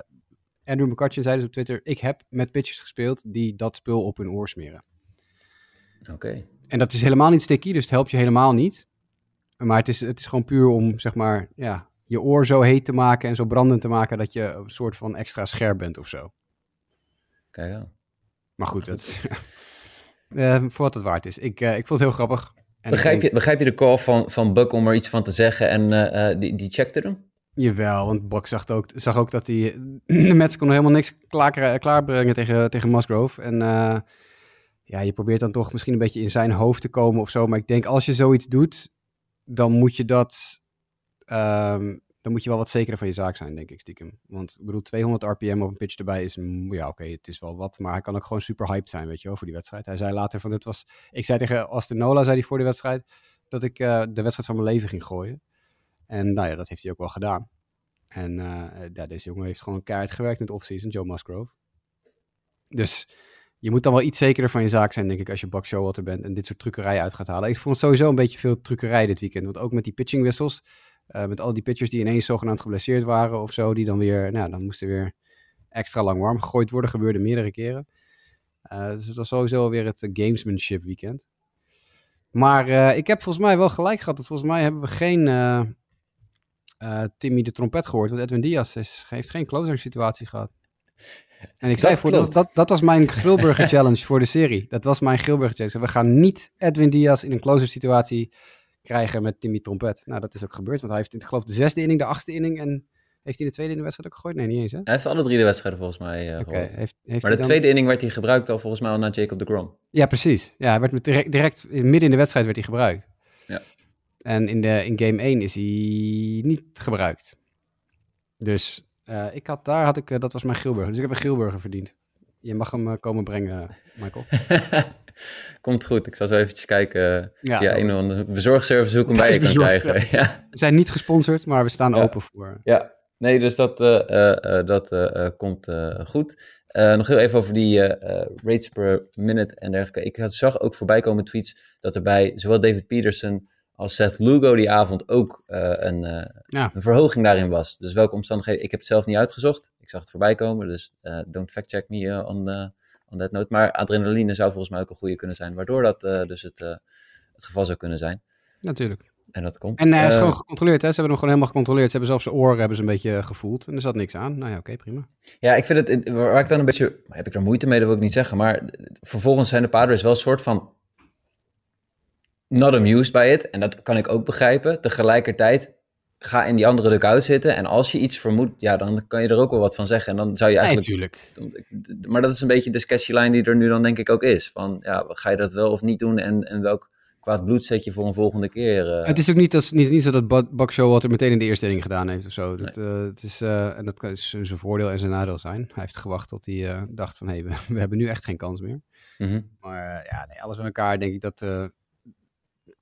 Andrew McCutcheon zei dus op Twitter, ik heb met pitchers gespeeld die dat spul op hun oor smeren. Oké. Okay. En dat is helemaal niet sticky, dus het helpt je helemaal niet. Maar het is, het is gewoon puur om, zeg maar, ja, je oor zo heet te maken en zo brandend te maken dat je een soort van extra scherp bent of zo. Kijk aan. Maar goed, dat is, eh, voor wat het waard is. Ik, eh, ik vond het heel grappig. En Begrijp je, begrijp je de call van, van Buck om er iets van te zeggen en eh, die, die checkte hem? Jawel, want Bok zag ook, zag ook dat hij... De Mets konden helemaal niks klaar, klaarbrengen tegen, tegen Musgrove. En ja, je probeert dan toch misschien een beetje in zijn hoofd te komen of zo. Maar ik denk, als je zoiets doet, dan moet je dat... ehm, dan moet je wel wat zekerder van je zaak zijn, denk ik, stiekem. Want ik bedoel, 200 rpm op een pitch erbij is... Ja, oké, het is wel wat. Maar hij kan ook gewoon super hyped zijn, weet je wel, voor die wedstrijd. Hij zei later van, dit was... Ik zei tegen Austin Nola, zei hij voor de wedstrijd... dat ik eh, de wedstrijd van mijn leven ging gooien. En nou ja, dat heeft hij ook wel gedaan. En ja, deze jongen heeft gewoon keihard gewerkt in het offseason, Joe Musgrove. Dus je moet dan wel iets zekerder van je zaak zijn, denk ik, als je Buck Showalter bent en dit soort truckerij uit gaat halen. Ik vond sowieso een beetje veel truckerij dit weekend, want ook met die pitchingwissels, eh, met al die pitchers die ineens zogenaamd geblesseerd waren of zo, die dan weer, nou, dan moesten weer extra lang warm gegooid worden, gebeurde meerdere keren. Eh, dus het was sowieso weer het eh, gamesmanship weekend. Maar ik heb volgens mij wel gelijk gehad. Volgens mij hebben we geen Timmy de trompet gehoord. Want Edwin Diaz is, heeft geen closer situatie gehad. En ik zei voor, dat, dat, dat was mijn Grilburger challenge voor de serie. Dat was mijn Grilburger challenge. We gaan niet Edwin Diaz in een closer situatie krijgen met Timmy trompet. Nou, dat is ook gebeurd. Want hij heeft in ik geloof de zesde inning, de achtste inning en heeft hij de tweede in de wedstrijd ook gegooid? Nee, niet eens hè? Hij heeft alle drie de wedstrijden volgens mij gewonnen. heeft, heeft Maar de dan- tweede inning werd hij gebruikt al volgens mij al naar Jacob de Grom. Ja, precies. Ja, hij werd direct, direct midden in de wedstrijd werd hij gebruikt. Ja. En in, de, in game 1 is hij niet gebruikt. Dus eh, ik had, daar had ik, eh, dat was mijn Gilburger. Dus ik heb een Gilburger verdiend. Je mag hem eh, komen brengen, Michael. Komt goed. Ik zal zo eventjes kijken Ja, via een of andere bezorgservice hoe ik hem bij je kan krijgen. Ja. We zijn niet gesponsord, maar we staan Ja. open voor. ja, nee, dus dat, dat komt goed. Nog heel even over die rates per minute en dergelijke. Ik had, zag ook voorbij komen tweets dat er bij zowel David Peterson als Seth Lugo die avond ook eh, een, eh, Ja. een verhoging daarin was. Dus welke omstandigheden? Ik heb het zelf niet uitgezocht. Ik zag het voorbij komen, dus eh, don't fact check me on, on that note. Maar adrenaline zou volgens mij ook een goede kunnen zijn, waardoor dat dus het, het geval zou kunnen zijn. Natuurlijk. En dat komt. En hij is gewoon gecontroleerd, hè? Ze hebben hem gewoon helemaal gecontroleerd. Ze hebben zelfs zijn oren hebben ze een beetje gevoeld. En er zat niks aan. Nou ja, oké, prima. Ja, ik vind het, waar ik dan een beetje, heb ik er moeite mee, dat wil ik niet zeggen, maar vervolgens zijn de Padres wel een soort van not amused by it, en dat kan ik ook begrijpen. Tegelijkertijd, ga in die andere dugout zitten, en als je iets vermoedt, ja, dan kan je er ook wel wat van zeggen, en dan zou je Nee, eigenlijk... natuurlijk. maar dat is een beetje de sketchy line die er nu dan denk ik ook is, van, ja, ga je dat wel of niet doen, en, en welk kwaad bloed zet je voor een volgende keer? eh? Het is ook niet, dat, niet, niet zo dat Buck Showalter meteen in de eerste inning gedaan heeft of zo. Dat, eh, het is, eh, en dat kan zijn voordeel en zijn nadeel zijn. Hij heeft gewacht tot hij dacht van, hé, hey, we, we hebben nu echt geen kans meer. Mhm. Maar ja, nee, alles bij elkaar denk ik dat...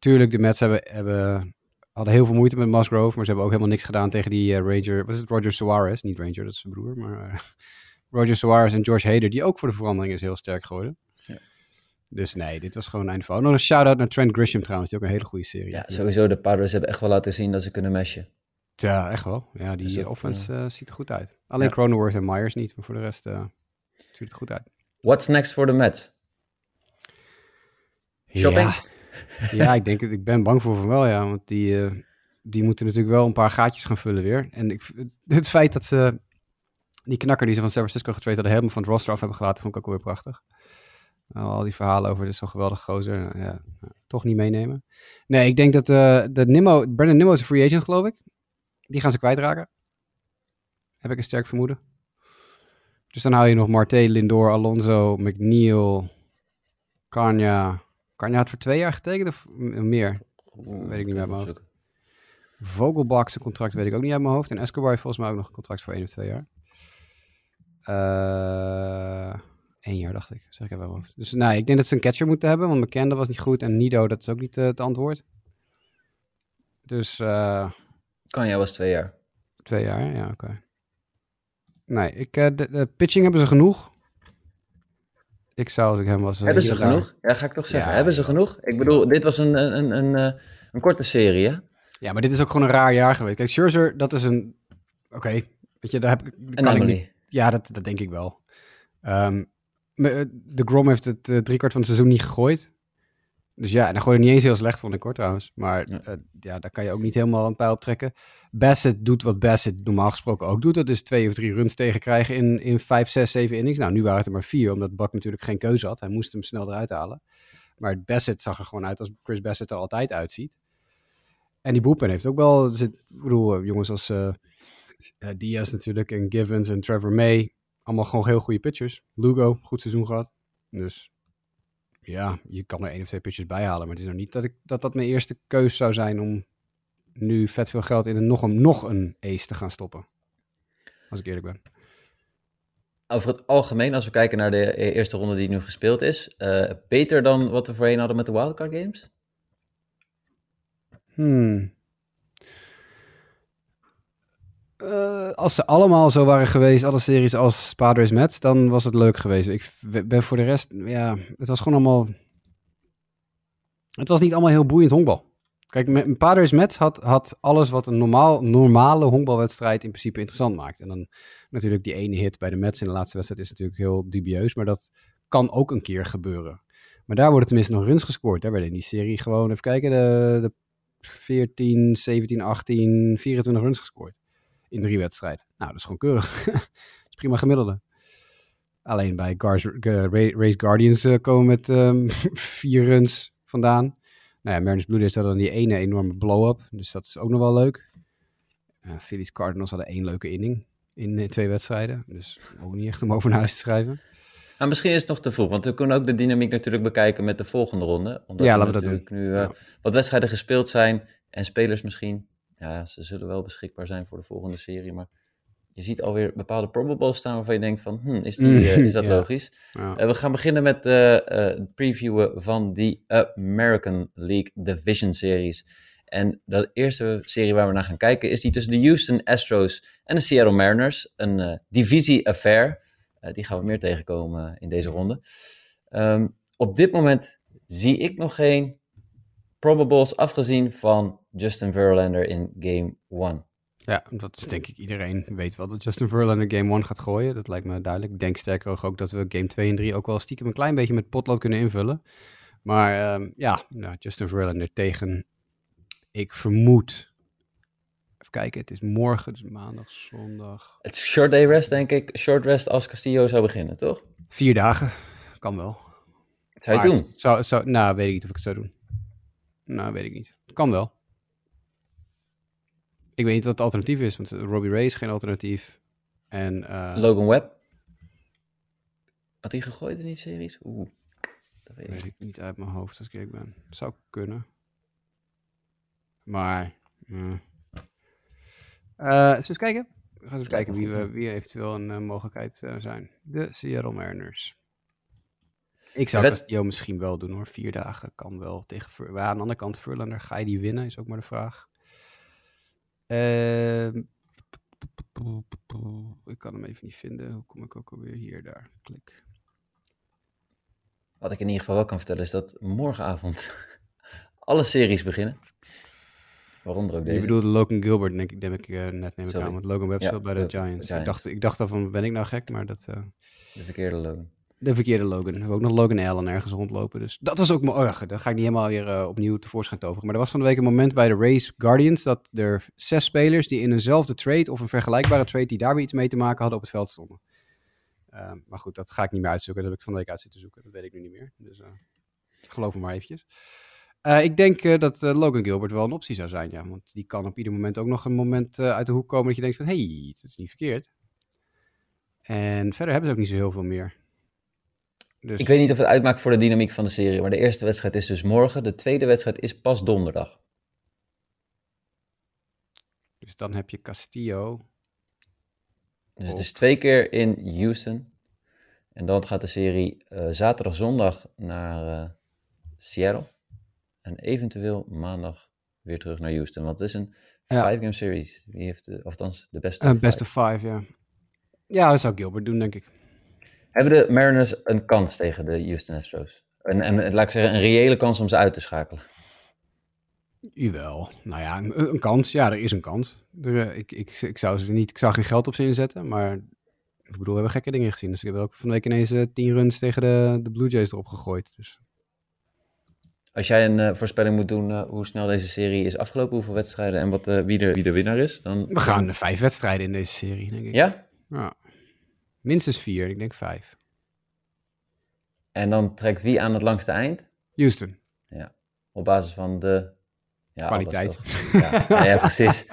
tuurlijk, de Mets hebben, hebben, hadden heel veel moeite met Musgrove, maar ze hebben ook helemaal niks gedaan tegen die eh, Ranger... Was het Roger Suarez? Niet Ranger, dat is zijn broer, maar... eh, Roger Suarez en George Hader, die ook voor de verandering is heel sterk geworden. Ja. Dus nee, dit was gewoon een einde van. Nog een shout-out naar Trent Grisham trouwens, die ook een hele goede serie Ja, heeft. sowieso, de Padres hebben echt wel laten zien dat ze kunnen meshen. Ja, echt wel. Ja, die Dus offense eh, ziet er goed uit. Alleen Ja. Cronenworth en Myers niet, maar voor de rest ziet het goed uit. What's next for the Mets? Shopping? Ja, ja ik denk het. Ik ben bang voor van wel, ja. Want die, eh, die moeten natuurlijk wel een paar gaatjes gaan vullen weer. En ik, het feit dat ze die knakker die ze van San Francisco getraind hadden, helemaal van het roster af hebben gelaten, vond ik ook alweer prachtig. Nou, al die verhalen over, dit is zo'n geweldig gozer. Ja, ja, toch niet meenemen. Nee, ik denk dat eh de Nimmo, Brandon Nimmo is een free agent, geloof ik. Die gaan ze kwijtraken. Heb ik een sterk vermoeden. Dus dan hou je nog Marte, Lindor, Alonso, McNeil, Kanya. Kanya had voor twee jaar getekend of meer? Weet ik niet meer uit mijn hoofd. Vogelbach zijn contract weet ik ook niet uit mijn hoofd. En Escobar heeft volgens mij ook nog een contract voor één of twee jaar. Één jaar dacht ik, zeg ik even hoofd. Dus nee, ik denk dat ze een catcher moeten hebben, want McKenna was niet goed en Nido, dat is ook niet eh, het antwoord. Dus eh, Kan jij was twee jaar. twee jaar, ja, oké. Nee, ik, de, de pitching hebben ze genoeg. Ik zou als ik hem was... Hebben ze genoeg? Ja, ga ik toch zeggen. Ja, Hebben ze genoeg? Ik bedoel, dit was een, een, een, een, eh, een korte serie, hè? Ja, maar dit is ook gewoon een raar jaar geweest. Kijk, Scherzer, dat is een... Oké, weet je, daar heb daar kan ik niet. Ja, dat, dat denk ik wel. Ehm, eh, de Grom heeft het eh, driekwart van het seizoen niet gegooid. Dus ja, en dan gooi je niet eens heel slecht, vond ik hoor trouwens. Maar Ja. ja. ja, daar kan je ook niet helemaal een pijl op trekken. Bassett doet wat Bassett normaal gesproken ook doet. Dat is twee of drie runs tegenkrijgen in, in vijf, zes, zeven innings. Nou, nu waren het er maar vier, omdat Buck natuurlijk geen keuze had. Hij moest hem snel eruit halen. Maar Bassett zag er gewoon uit als Chris Bassett er altijd uitziet. En die Boepen heeft ook wel, zit, ik bedoel, eh, jongens als eh, eh, Diaz natuurlijk en Givens en Trevor May. Allemaal gewoon heel goede pitchers. Lugo, goed seizoen gehad. Dus ja, je kan er één of twee pitchers bij halen. Maar het is nog niet dat ik, dat, dat mijn eerste keus zou zijn om nu vet veel geld in een, nog, een, nog een ace te gaan stoppen. Als ik eerlijk ben. Over het algemeen, als we kijken naar de e- eerste ronde die nu gespeeld is, eh, beter dan wat we voorheen hadden met de wildcard games? Hmm. Eh, als ze allemaal zo waren geweest, alle series als Padres Mets, dan was het leuk geweest. Ik ben voor de rest, ja, het was gewoon allemaal... Het was niet allemaal heel boeiend honkbal. Kijk, met Padres Mets had, had alles wat een normaal, normale honkbalwedstrijd in principe interessant maakt. En dan natuurlijk die ene hit bij de Mets in de laatste wedstrijd is natuurlijk heel dubieus, maar dat kan ook een keer gebeuren. Maar daar worden tenminste nog runs gescoord. Daar werden in die serie gewoon, even kijken, de, de 14, 17, 18, 24 runs gescoord. In drie wedstrijden. Nou, dat is gewoon keurig. dat is prima gemiddelde. Alleen bij Gars, Ga- Ra- Race Guardians eh, komen met ehm, vier runs vandaan. Nou ja, Mariners Blue Jays hadden dan die ene enorme blow-up. Dus dat is ook nog wel leuk. Uh, Phillies Cardinals hadden één leuke inning in eh, twee wedstrijden. Dus ook niet echt om over naar huis te schrijven. Nou, misschien is het nog te vroeg, want we kunnen ook de dynamiek natuurlijk bekijken met de volgende ronde. Omdat Ja, laten we dat natuurlijk nu eh, Ja. wat wedstrijden gespeeld zijn en spelers misschien, ja, ze zullen wel beschikbaar zijn voor de volgende serie, maar je ziet alweer bepaalde probables staan waarvan je denkt van, hm, is, die, eh, is dat Ja. logisch? Ja. Eh, we gaan beginnen met eh, het previewen van die American League Division Series. En de eerste serie waar we naar gaan kijken is die tussen de Houston Astros en de Seattle Mariners. Een divisie-affair. Die gaan we meer tegenkomen in deze ronde. Ehm, op dit moment zie ik nog geen probables afgezien van Justin Verlander in Game 1. Ja, dat is denk ik iedereen weet wel dat Justin Verlander Game 1 gaat gooien. Dat lijkt me duidelijk. Ik denk sterker ook dat we Game 2 en 3 ook wel stiekem een klein beetje met potlood kunnen invullen. Maar ehm, ja, nou, Justin Verlander tegen, ik vermoed, even kijken, het is morgen, dus maandag, zondag. Het is short day rest, denk ik. Short rest als Castillo zou beginnen, toch? Vier dagen, kan wel. Zou je het doen? Zou, zou, nou, weet ik niet of ik het zou doen. Nou, weet ik niet. Kan wel. Ik weet niet wat het alternatief is, want Robbie Ray is geen alternatief. En eh, Logan Webb. Had hij gegooid in die series? Oeh, dat weet ik weet niet. ik niet uit mijn hoofd als ik eerlijk ben. Zou kunnen. Maar, we eens kijken? We gaan eens kijken wie, we, wie eventueel een eh, mogelijkheid zijn. De Seattle Mariners. Ik zou Castillo misschien wel doen hoor. Vier dagen kan wel tegen maar aan de andere kant, Verlander, ga je die winnen? Is ook maar de vraag. Ehm, ik kan hem even niet vinden. Hoe kom ik ook alweer hier, daar? Klik. Wat ik in ieder geval wel kan vertellen is dat morgenavond alle series beginnen. Waaronder ook Je deze. bedoelde Logan Gilbert, denk ik, denk ik eh, net neem ik Sorry. aan. Want Logan Webb Ja, speelt bij de Giants. Ik, dacht, ik dacht al van, ben ik nou gek? Maar dat... eh, De verkeerde Logan. De verkeerde Logan. We hebben ook nog Logan Allen ergens rondlopen. Dus dat was ook mooi. Oh, dat ga ik niet helemaal weer eh, opnieuw tevoorschijn toveren. Maar er was van de week een moment bij de Race Guardians dat er zes spelers die in eenzelfde trade of een vergelijkbare trade die daar weer iets mee te maken hadden op het veld stonden. Eh, maar goed, dat ga ik niet meer uitzoeken. Dat heb ik van de week uit zitten zoeken. Dat weet ik nu niet meer. Dus eh, geloof me maar eventjes. Eh, ik denk dat Logan Gilbert wel een optie zou zijn, ja. Want die kan op ieder moment ook nog een moment uit de hoek komen dat je denkt van... Hé, hey, dat is niet verkeerd. En verder hebben ze ook niet zo heel veel meer. Dus... Ik weet niet of het uitmaakt voor de dynamiek van de serie, maar de eerste wedstrijd is dus morgen. De tweede wedstrijd is pas donderdag. Dus dan heb je Castillo. Dus het is twee keer in Houston. En dan gaat de serie eh, zaterdag, zondag naar eh, Seattle. En eventueel maandag weer terug naar Houston. Want het is een Ja. five-game series. Wie heeft de, of althans de beste of best five. of five, ja. Ja, dat zou Gilbert doen, denk ik. Hebben de Mariners een kans tegen de Houston Astros? En, en laat ik zeggen, een reële kans om ze uit te schakelen. Jawel. Nou ja, een, een kans. Ja, er is een kans. Er, eh, ik, ik, ik, zou ze niet, ik zou geen geld op ze inzetten, maar ik bedoel, we hebben gekke dingen gezien. Dus ik heb ook van de week ineens eh, tien runs tegen de, de Blue Jays erop gegooid. Dus Als jij een eh, voorspelling moet doen eh, hoe snel deze serie is afgelopen, hoeveel wedstrijden en wat, eh, wie, de, wie de winnaar is, dan... We gaan eh, vijf wedstrijden in deze serie, denk ik. Ja? Ja. Minstens vier, ik denk vijf. En dan trekt wie aan het langste eind? Houston. Op basis van de... Ja, Kwaliteit. Ja, ja, ja, precies.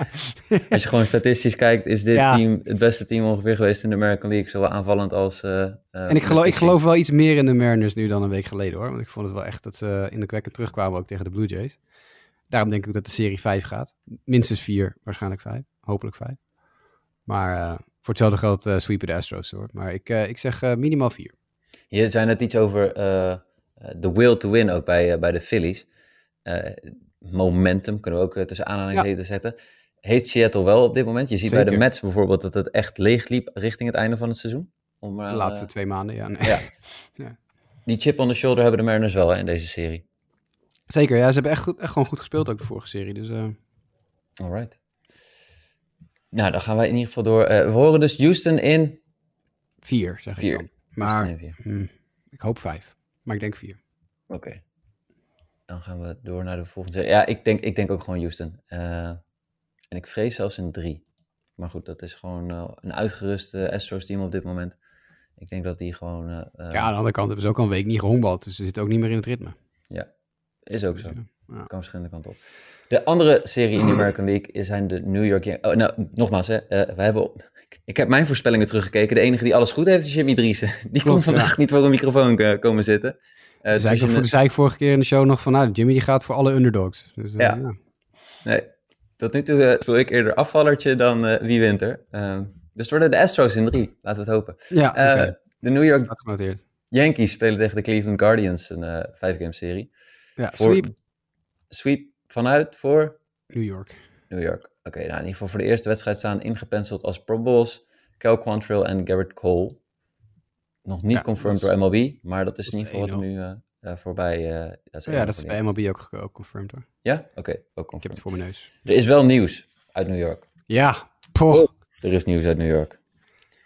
Als je gewoon statistisch kijkt, is dit Ja. team het beste team ongeveer geweest in de American League. Zowel aanvallend als... eh, En ik geloof, ik geloof wel iets meer in de Mariners nu dan een week geleden hoor. Want ik vond het wel echt dat ze indrukwekkend terugkwamen ook tegen de Blue Jays. Daarom denk ik dat de serie 5 gaat. Minstens 4, waarschijnlijk 5. Hopelijk 5. Maar eh, voor hetzelfde geld eh sweepen de Astros hoor. Maar ik, eh, ik zeg eh, minimaal 4. Je zei net iets over de will to win ook bij, bij de Phillies. Momentum kunnen we ook tussen aanhalingstekens zetten. Heeft Seattle wel op dit moment? Je ziet bij de. Mets bijvoorbeeld dat het echt leeg liep richting het einde van het seizoen. Om De laatste twee maanden, ja. nee. ja. Ja. Die chip on the shoulder hebben de Mariners wel hè, in deze serie. Zeker, ja. Ze hebben echt, echt gewoon goed gespeeld ook de vorige serie. Dus eh, Alright. Nou, dan gaan wij in ieder geval door. Eh, we horen dus Houston in 4, zeg Vier. ik dan. Maar in vier. hmm, ik hoop 5. Maar ik denk 4. Oké. Dan gaan we door naar de volgende. Ja, ik denk, ik denk ook gewoon Houston. Eh, en ik vrees zelfs een drie. Maar goed, dat is gewoon eh, een uitgeruste Astros team op dit moment. Ik denk dat die gewoon... ja, aan de andere kant hebben ze ook al een week niet gehongbald. Dus ze zitten ook niet meer in het ritme. is ook zo. Ja. Kan verschillende kanten op. De andere serie in de American League zijn de New York Yankees. Oh, nou, nogmaals, hè, eh, we hebben ik heb mijn voorspellingen teruggekeken. De enige die alles goed heeft is Jimmy Driessen. Die komt vandaag ja. niet voor een microfoon eh, komen zitten. Eh, Dus zei ik, je- zei ik vorige keer in de show nog van, nou, Jimmy die gaat voor alle underdogs. Dus, Ja. ja. Nee, tot nu toe speel ik eerder afvallertje dan wie wint er. Ehm, dus het worden de Astros in drie, laten we het hopen. Ja. De New York. Yankees spelen tegen de Cleveland Guardians, een vijf-game serie. Ja, Voor- sweep Sweep vanuit voor New York. New York. Oké, nou in ieder geval voor de eerste wedstrijd staan ingepenseld als Pro Bowls Cal Quantrill en Garrett Cole. Nog niet Ja, confirmed is- door MLB, maar dat is dat in ieder geval wat er 1-0. nu eh, eh, voorbij... eh dat Oh ja, dat is bij MLB ook, ook confirmed hoor. Ja? Oké, ook Ik heb confirmed. het voor mijn neus. Er is wel nieuws uit New York. Ja, poh. Er is nieuws uit New York.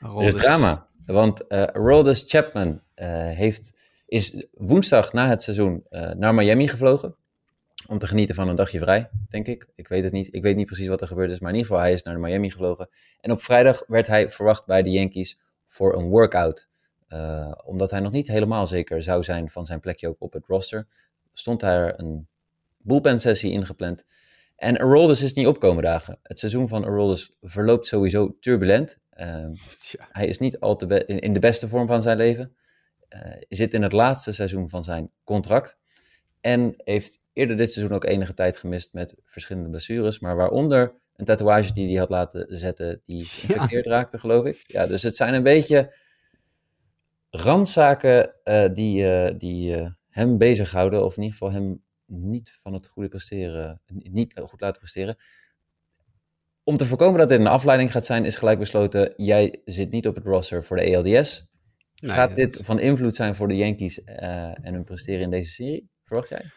Er is drama, want eh Aroldis Chapman eh, heeft, is woensdag na het seizoen eh, naar Miami gevlogen. Om te genieten van een dagje vrij, denk ik. Ik weet het niet. Ik weet niet precies wat er gebeurd is, maar in ieder geval, hij is naar Miami gevlogen. En op vrijdag werd hij verwacht bij de Yankees voor een workout. Eh, omdat hij nog niet helemaal zeker zou zijn van zijn plekje ook op het roster, stond daar een bullpen sessie ingepland. En Aroldis is niet opkomen dagen. Het seizoen van Aroldis verloopt sowieso turbulent. Eh, Tja, hij is niet al te in de beste vorm van zijn leven. Eh, zit in het laatste seizoen van zijn contract. En heeft eerder dit seizoen ook enige tijd gemist met verschillende blessures. Maar waaronder een tatoeage die hij had laten zetten, die geïnfecteerd raakte, geloof ik. Ja, dus het zijn een beetje randzaken eh, die, eh, die eh, hem bezighouden. Of in ieder geval hem niet van het goede presteren, niet goed laten presteren. Om te voorkomen dat dit een afleiding gaat zijn, is gelijk besloten: jij zit niet op het roster voor de ALDS. nee, gaat dit van invloed zijn voor de Yankees en hun presteren in deze serie? Verwacht jij?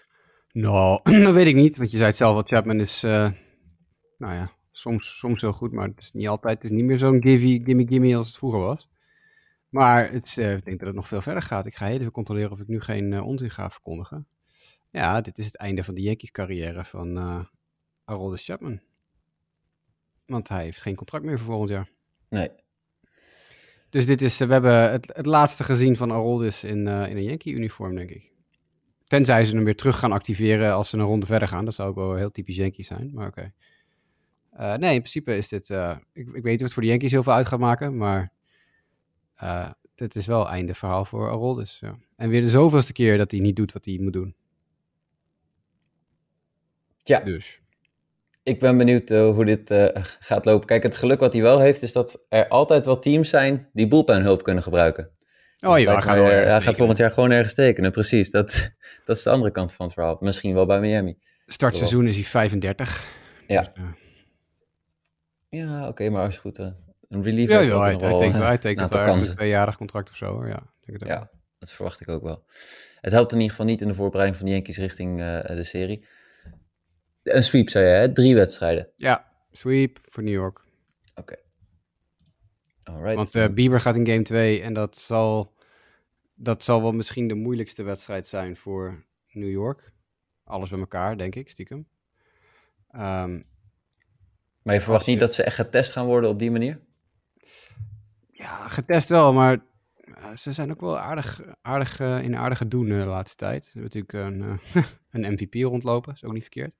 Nou, dat weet ik niet. Want je zei het zelf al, Chapman is, eh, nou ja, soms, soms heel goed. Maar het is niet altijd, het is niet meer zo'n givey, gimme, gimme als het vroeger was. Maar het is, eh, ik denk dat het nog veel verder gaat. Ik ga heel even controleren of ik nu geen eh, onzin ga verkondigen. Ja, dit is het einde van de Yankees carrière van eh Aroldis Chapman. Want hij heeft geen contract meer voor volgend jaar. Nee. Dus dit is, we hebben het, het laatste gezien van Aroldis in, in een Yankee-uniform, denk ik. Tenzij ze hem weer terug gaan activeren als ze een ronde verder gaan. Dat zou ook wel heel typisch Yankees zijn, maar oké. Eh, nee, in principe is dit... eh, ik, ik weet niet of het voor de Yankees heel veel uit gaat maken, maar... eh dit is wel einde verhaal voor Aroldis. Ja. En weer de zoveelste keer dat hij niet doet wat hij moet doen. Ja. Dus. Ik ben benieuwd hoe dit gaat lopen. Kijk, het geluk wat hij wel heeft, is dat er altijd wel teams zijn die bullpenhulp kunnen gebruiken. Oh hij eh, hij gaat volgend jaar gewoon ergens tekenen, precies. Dat, dat is de andere kant van het verhaal. Misschien wel bij Miami. Startseizoen is hij 35. Ja. Dus, eh, Ja, oké, maar als goed... eh, een relief ja, ja, hij, wel, tekent, hij tekent wel kansen. een tweejarig contract of zo. Hoor. Ja, ik denk het ook wel. Ja, dat verwacht ik ook wel. Het helpt in ieder geval niet in de voorbereiding van de Yankees richting eh, de serie. Een sweep, zei je, hè? Drie wedstrijden. Ja, sweep voor New York. Alright. Want eh, Bieber gaat in game 2 en dat zal, dat zal wel misschien de moeilijkste wedstrijd zijn voor New York. Alles bij elkaar, denk ik, stiekem. Ehm, maar je verwacht je- niet dat ze echt getest gaan worden op die manier? ja, getest wel, maar eh, ze zijn ook wel aardig, aardig eh, in aardige doen de laatste tijd. Ze hebben natuurlijk een, een MVP rondlopen, is ook niet verkeerd.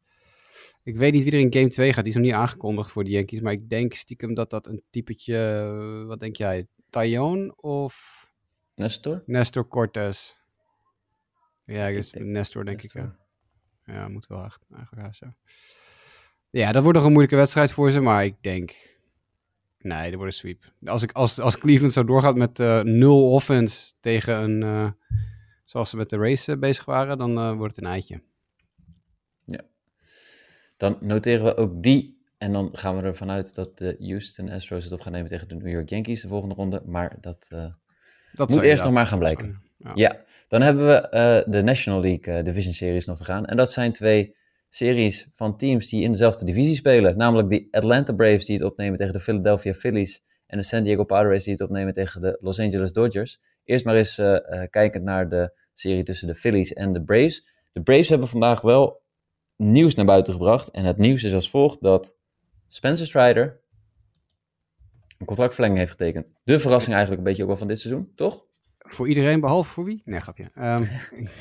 Ik weet niet wie er in game 2 gaat, die is nog niet aangekondigd voor de Yankees. Maar ik denk stiekem dat dat een typetje, eh, wat denk jij, Tyone of Nestor? Nestor Cortez? Ja, ik Ik is denk Nestor denk ik. Ja. ja, moet wel echt eigenlijk haast zo. Ja, dat wordt nog een moeilijke wedstrijd voor ze, maar ik denk... Nee, dat wordt een sweep. Als, ik, als, als Cleveland zo doorgaat met eh, nul offense tegen een... eh, zoals ze met de race bezig waren, dan wordt het een eitje. Dan noteren we ook die. En dan gaan we ervan uit dat de Houston Astros het op gaan nemen tegen de New York Yankees de volgende ronde. Maar dat eh, Dat moet eerst nog maar gaan blijken. Ja. Ja, dan hebben we eh, de National League eh, Division Series nog te gaan. En dat zijn twee series van teams die in dezelfde divisie spelen. Namelijk de Atlanta Braves die het opnemen tegen de Philadelphia Phillies. En de San Diego Padres die het opnemen tegen de Los Angeles Dodgers. Eerst maar eens eh, kijkend naar de serie tussen de Phillies en de Braves. De Braves hebben vandaag wel nieuws naar buiten gebracht. En het nieuws is als volgt dat Spencer Strider een contractverlenging heeft getekend. De verrassing eigenlijk een beetje ook wel van dit seizoen, toch? Voor iedereen, behalve voor wie? Nee, grapje. Ehm,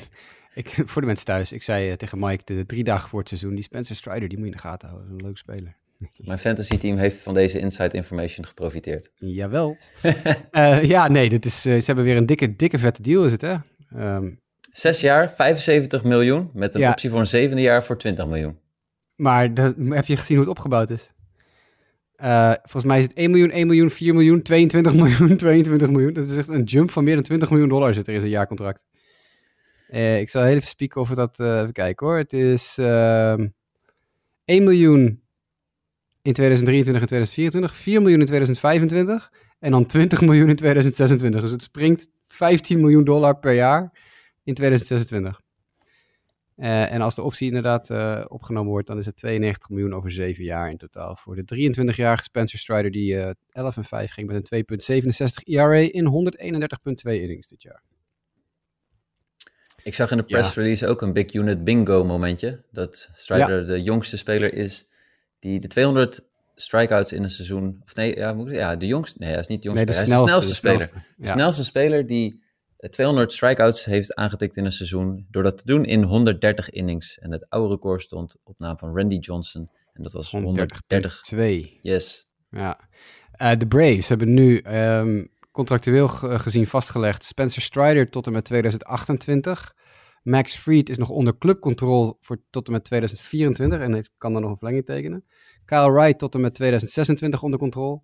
ik, voor de mensen thuis, ik zei eh, tegen Mike de drie dagen voor het seizoen, die Spencer Strider, die moet je in de gaten houden. Dat is een leuk speler. Mijn fantasy team heeft van deze inside information geprofiteerd. Jawel. Eh, ja, nee, dit is, eh, ze hebben weer een dikke, dikke vette deal is het, hè? Ehm, Zes jaar, 75 miljoen, met een Ja. optie voor een zevende jaar voor 20 miljoen. maar dat, heb je gezien hoe het opgebouwd is? Eh, volgens mij is het 1 miljoen, 1 miljoen, 4 miljoen, 22 miljoen, 22 miljoen. Dat is echt een jump van meer dan 20 miljoen dollar zit er in zijn jaarcontract. Eh, ik zal heel even spieken over dat, eh, even kijken hoor. Het is ehm 1 miljoen in 2023 en 2024, 4 miljoen in 2025 en dan 20 miljoen in 2026. Dus het springt 15 miljoen dollar per jaar in 2026. Eh, en als de optie inderdaad eh, opgenomen wordt, dan is het 92 miljoen over 7 jaar in totaal. Voor de 23-jarige Spencer Strider, die eh 11 en 5 ging met een 2,67 ERA in 131,2 innings dit jaar. Ik zag in de press release ook een big unit bingo momentje. Dat Strider de jongste speler is die de 200 strikeouts in een seizoen... Of nee, ja, moet ik- ja de jongste... Nee, hij is niet de jongste Nee, de speler, hij is snelste, de snelste de speler. snelste, De ja. snelste speler die 200 strikeouts heeft aangetikt in een seizoen... door dat te doen in 130 innings. En het oude record stond op naam van Randy Johnson. En dat was 130. 130,2. Yes. Ja. Eh, de Braves hebben nu ehm, contractueel ge- gezien vastgelegd Spencer Strider tot en met 2028. Max Fried is nog onder clubcontrole voor tot en met 2024 en kan dan nog een verlenging tekenen. Kyle Wright tot en met 2026 onder controle.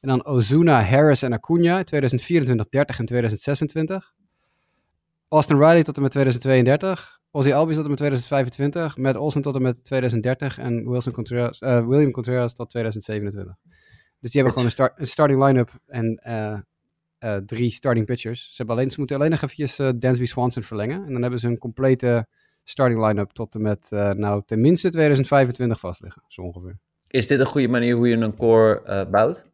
En dan Ozuna, Harris en Acuna 2024, 30 en 2026. Austin Riley tot en met 2032. Ozzy Albies tot en met 2025. Matt Olsen tot en met 2030. En Wilson Contreras, eh, William Contreras tot 2027. Dus die hebben gewoon een, start, een starting line-up en eh, eh, drie starting pitchers. Ze, hebben alleen, ze moeten alleen nog eventjes eh, Dansby Swanson verlengen. En dan hebben ze een complete starting line-up tot en met, nou, tenminste 2025 vastliggen. Zo ongeveer. Is dit een goede manier hoe je een core bouwt?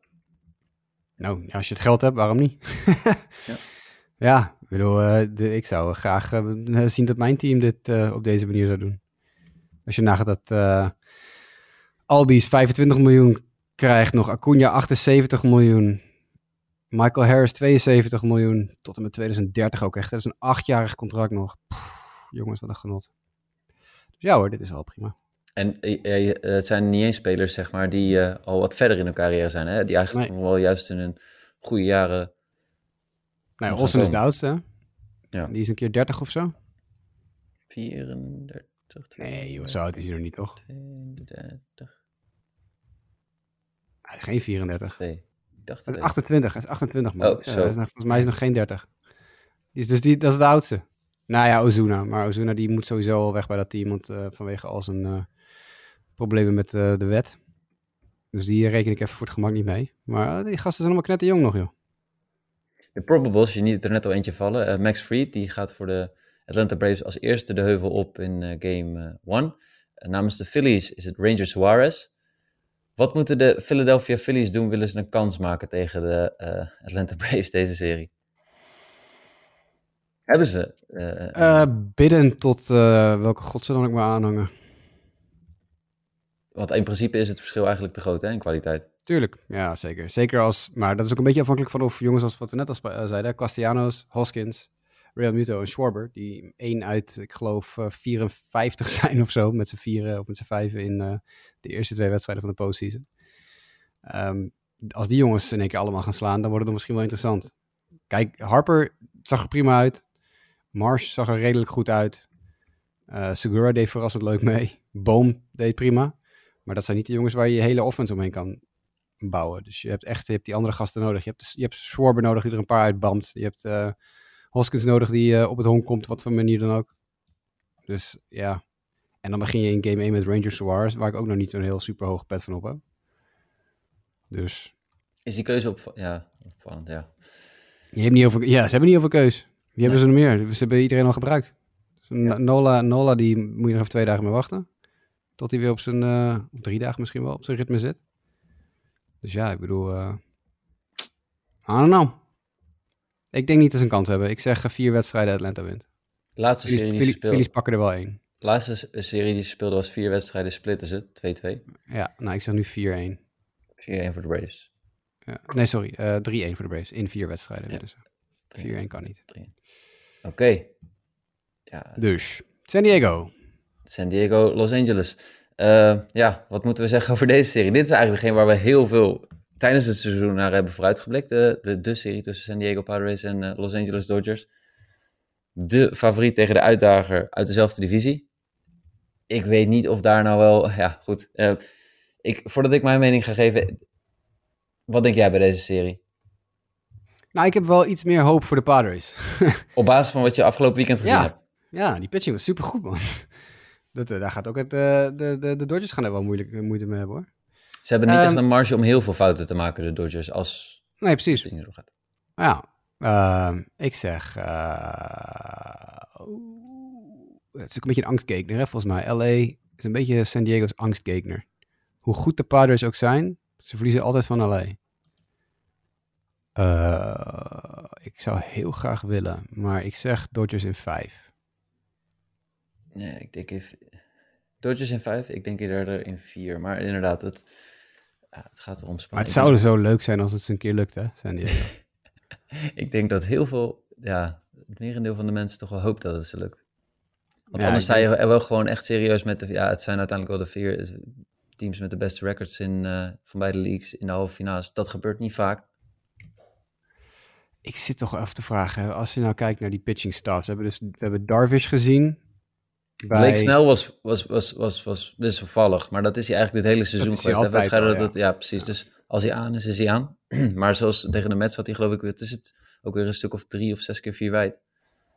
Nou, als je het geld hebt, waarom niet? Ja. ja. Ik bedoel, eh, de, ik zou graag eh, zien dat mijn team dit eh, op deze manier zou doen. Als je nagaat dat eh Albies 25 miljoen krijgt, nog Acuna 78 miljoen, Michael Harris 72 miljoen, tot en met 2030 ook echt. Dat is een achtjarig contract nog. Pff, jongens, wat een genot. Dus ja hoor, dit is wel prima. En eh, eh, het zijn niet eens spelers, zeg maar, die eh, al wat verder in hun carrière zijn. Hè? Die eigenlijk Nee. nog wel juist in hun goede jaren... Nou, Nog Olsen is de oudste. Ja. Die is een keer 30 of zo. 34, Nee, joh, zo oud is hij nog niet, toch? 32, Hij is geen 34. 2. Ik dacht Het is twee. 28, hij is 28 man. Oh, Ja, zo. hij is nog- volgens mij is hij nog geen 30. Die is dus die, dat is de oudste. Nou ja, Ozuna. Maar Ozuna die moet sowieso al weg bij dat team, want eh, vanwege al zijn eh, problemen met eh, de wet. Dus die reken ik even voor het gemak niet mee. Maar die gasten zijn allemaal knetterjong nog, joh. De probables, je niet er net al eentje vallen. Eh, Max Fried, die gaat voor de Atlanta Braves als eerste de heuvel op in eh, game 1. namens de Phillies is het Ranger Suarez. Wat moeten de Philadelphia Phillies doen? Willen ze een kans maken tegen de eh, Atlanta Braves deze serie? Hebben ze? Bidden tot welke god ze dan ook maar aanhangen. Want in principe is het verschil eigenlijk te groot hè, in kwaliteit. Tuurlijk, ja zeker. Zeker als, maar dat is ook een beetje afhankelijk van of jongens als wat we net al zeiden, Castellanos, Hoskins, Real Muto en Schwarber, die één uit, ik geloof, 54 zijn of zo, met z'n vieren of met z'n vijven in de eerste twee wedstrijden van de postseason. Um, als die jongens in één keer allemaal gaan slaan, dan wordt het misschien wel interessant. Kijk, Harper zag er prima uit. Marsh zag er redelijk goed uit. Segura deed verrassend leuk mee. Boom deed prima. Maar dat zijn niet de jongens waar je je hele offense omheen kan bouwen. Dus je hebt echt je hebt die andere gasten nodig. Je hebt, je hebt Schwarber nodig die er een paar uitbamt. Je hebt uh, Hoskins nodig die uh, op het honk komt, wat voor manier dan ook. Dus ja. En dan begin je in game 1 met Ranger Suarez, waar ik ook nog niet zo'n heel super hoge pet van op heb. Dus. Is die keuze op. Ja, opvallend, ja. Je hebt niet over, ja, ze hebben niet over keus. Wie hebben ze nog meer? Ze hebben iedereen al gebruikt. Dus Nola, Nola, die moet je nog even twee dagen mee wachten. Tot hij weer op zijn, uh, drie dagen misschien wel, op zijn ritme zit. Dus ja, ik bedoel, uh, I don't know. Ik denk niet dat ze een kans hebben. Ik zeg uh, vier wedstrijden Atlanta wint. Laatste serie die Phillies, Phillies pakken er wel één. Laatste serie die ze speelden was vier wedstrijden, splitten ze, 2-2. Ja, nou ik zeg nu 4-1. 4-1 voor de Braves. Ja. Nee, sorry. Uh, 3-1 voor de Braves in vier wedstrijden. Ja. Dus 4-1 kan niet. Oké. Okay. Ja. Dus, San Diego. San Diego, Los Angeles. Uh, ja, wat moeten we zeggen over deze serie? Dit is eigenlijk degene waar we heel veel tijdens het seizoen naar hebben vooruitgeblikt. De, de, de serie tussen San Diego Padres en uh, Los Angeles Dodgers. De favoriet tegen de uitdager uit dezelfde divisie. Ik weet niet of daar nou wel... Ja, goed. Uh, ik, voordat ik mijn mening ga geven, wat denk jij bij deze serie? Nou, ik heb wel iets meer hoop voor de Padres. Op basis van wat je afgelopen weekend gezien ja. hebt. Ja, die pitching was supergoed, man. Dat, eh, daar gaat ook het, uh, de, de, de Dodgers gaan er wel moeilijk, eh, moeite mee hebben, hoor. Ze hebben niet um, echt een marge om heel veel fouten te maken, de Dodgers, als nee, precies. het gaat. Ja, uh, ik zeg... het is ook een beetje een angstgekner, hè, volgens mij. LA is een beetje San Diego's angstgekner. Hoe goed de Padres ook zijn, ze verliezen altijd van LA. Uh, ik zou heel graag willen, maar ik zeg Dodgers in 5. Nee, ik denk even... Dodgers in 5, ik denk eerder in 4. Maar inderdaad, het, ja, het gaat erom Maar het zou zo leuk zijn als het eens een keer lukt, hè, San Diego. ik denk dat heel veel, ja, het merendeel van de mensen toch wel hoopt dat het ze lukt. Want ja, anders sta je er wel gewoon echt serieus met de, ja, het zijn uiteindelijk wel de vier teams met de beste records in, uh, van beide leagues in de halve finales. Dat gebeurt niet vaak. Ik zit toch even te vragen, als je nou kijkt naar die pitching staffs. We hebben, dus, we hebben Darvish gezien. Bij... Blake Snell was, was, was, was, was wisselvallig, maar dat is hij eigenlijk dit hele seizoen geweest. Wedstrijden, ja. Dat, ja, precies. Ja. Dus als hij aan is, is hij aan. maar zoals tegen de Mets had hij geloof ik, is het ook weer een stuk of drie of zes keer vier wijd.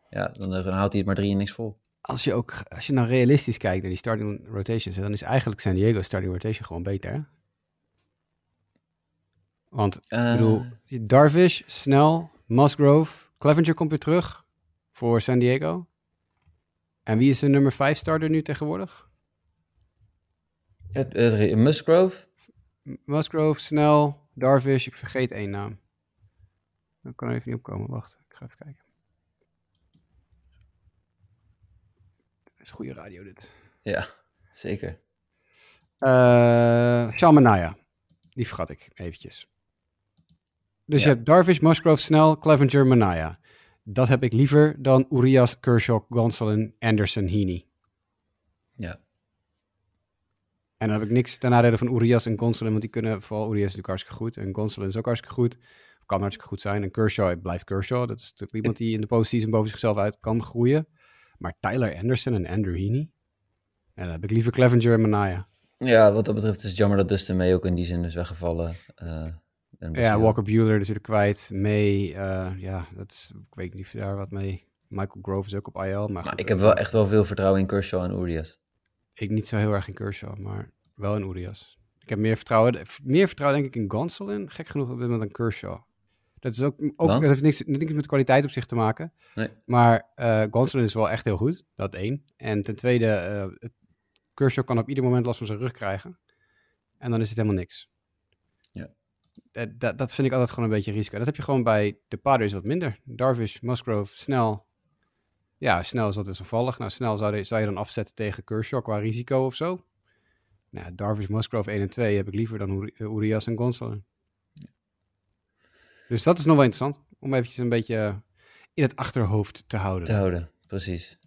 Ja, dan, dan houdt hij het maar drie en niks vol als je ook, als je nou realistisch kijkt naar die starting rotations, dan is eigenlijk San Diego starting rotation gewoon beter. Hè? Want, uh... ik bedoel, Darvish, Snell, Musgrove, Clevenger komt weer terug voor San Diego. En wie is de nummer 5 starter nu tegenwoordig? Het, het, Musgrove? Musgrove, Snell, Darvish, ik vergeet één naam. Dat kan er even niet opkomen, wacht, ik ga even kijken. is goede radio dit. Ja, zeker. Uh, Shalmanaya. Die vergat ik eventjes. Dus ja. je hebt Darvish, Musgrove, Snell, Clevenger, Manaya. Dat heb ik liever dan Urias, Kershaw, Gonsolin, Anderson, Heaney. Ja. En dan heb ik niks ten nadele van Urias en Gonsolin, want die kunnen, vooral Urias is natuurlijk hartstikke goed. En Gonsolin is ook hartstikke goed. Kan hartstikke goed zijn. En Kershaw blijft Kershaw. Dat is natuurlijk iemand die in de postseason boven zichzelf uit kan groeien. Maar Tyler Anderson en Andrew Heaney? En dan heb ik liever Clevenger en Manaya. Ja, wat dat betreft is het jammer dat Dustin May ook in die zin is weggevallen. Uh, ja, Walker Bueller natuurlijk kwijt. May, uh, ja, dat is, ik weet niet of daar wat mee. Michael Grove is ook op IL. Maar, maar goed, ik heb wel echt wel veel vertrouwen in Kershaw en Urias. Ik niet zo heel erg in Kershaw, maar wel in Urias. Ik heb meer vertrouwen, meer vertrouwen denk ik in Gonsolin. Gek genoeg op dit moment dan Kershaw. Dat, is ook, ook dat heeft niks, niks met kwaliteit op zich te maken. Nee. Maar uh, Gonsolin is wel echt heel goed. Dat één. En ten tweede, uh, Kershaw kan op ieder moment last van zijn rug krijgen. En dan is het helemaal niks. Ja. Dat, dat, vind ik altijd gewoon een beetje risico. Dat heb je gewoon bij de Padres wat minder. Darvish, Musgrove, Snell, Ja, snel is dat wisselvallig. Nou, snel zou, zou je dan afzetten tegen Kershaw qua risico of zo. Nou, Darvish, Musgrove 1 en 2 heb ik liever dan Urias en Gonsolin. Dus dat is nog wel interessant. Om eventjes een beetje in het achterhoofd te houden. Te houden, precies.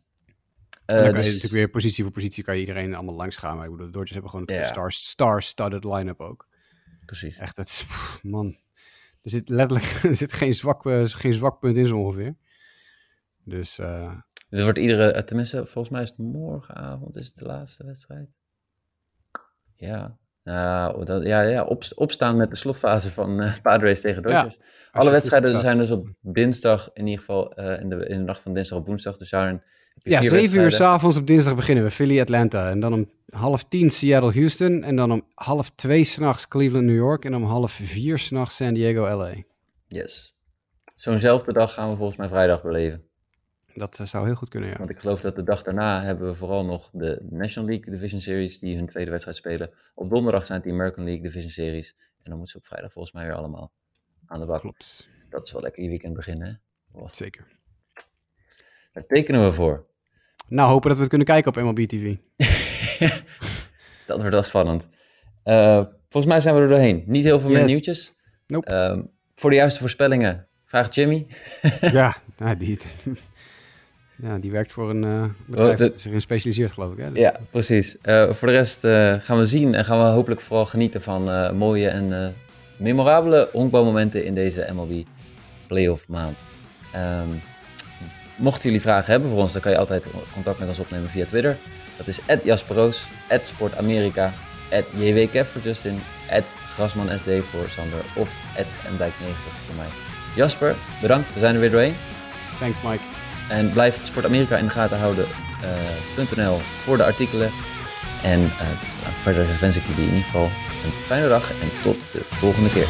Uh, dus... je natuurlijk weer positie voor positie kan je iedereen allemaal langs gaan. Maar ik bedoel, de Dodgers hebben gewoon een ja. star-studded line-up ook. Precies. Echt, het is, man. Er zit letterlijk er zit geen, zwak, uh, geen zwak punt in zo ongeveer. Dus... Uh... Dit wordt iedere, tenminste, volgens mij is het morgenavond is het de laatste wedstrijd. Ja, nou, dat, ja, ja op, opstaan met de slotfase van uh, Padres tegen Dodgers. Alle wedstrijden zijn dus op dinsdag, in ieder geval uh, in, de, in de nacht van dinsdag op woensdag. Dus zouden ja, 7 uur s'avonds op dinsdag beginnen we. Philly, Atlanta. En dan om half tien Seattle, Houston. En dan om half twee s'nachts Cleveland, New York. En om half vier s'nachts San Diego, LA. Yes. Zo'nzelfde dag gaan we volgens mij vrijdag beleven. Dat uh, zou heel goed kunnen, ja. Want ik geloof dat de dag daarna hebben we vooral nog de National League Division Series die hun tweede wedstrijd spelen. Op donderdag zijn het die American League Division Series. En dan moeten ze op vrijdag volgens mij weer allemaal aan de bak. Klopt. Dat is wel lekker je weekend beginnen, hè? Zeker. Daar tekenen we voor. Nou, hopen dat we het kunnen kijken op MLB TV. dat wordt wel spannend. Uh, volgens mij zijn we er doorheen. Niet heel veel yes. meer nieuwtjes. Nope. Uh, voor de juiste voorspellingen, vraag Jimmy. ja, nou, die, ja, die werkt voor een uh, bedrijf dat zich in specialiseert, geloof ik. Hè? Ja, precies. voor de rest gaan we zien en gaan we hopelijk vooral genieten van mooie en memorabele honkbalmomenten in deze MLB playoff maand. Um, Mochten jullie vragen hebben voor ons, dan kan je altijd contact met ons opnemen via Twitter. Dat is @jasperoos, @sportamerika, @jwkev voor Justin, @grasmansd voor Sander of @ndijk90 voor mij. Jasper, bedankt. We zijn er weer doorheen. Thanks, Mike. En blijf Sport Amerika in de gaten houden.nl uh, voor de artikelen. En uh, verder wens ik jullie in ieder geval een fijne dag en tot de volgende keer.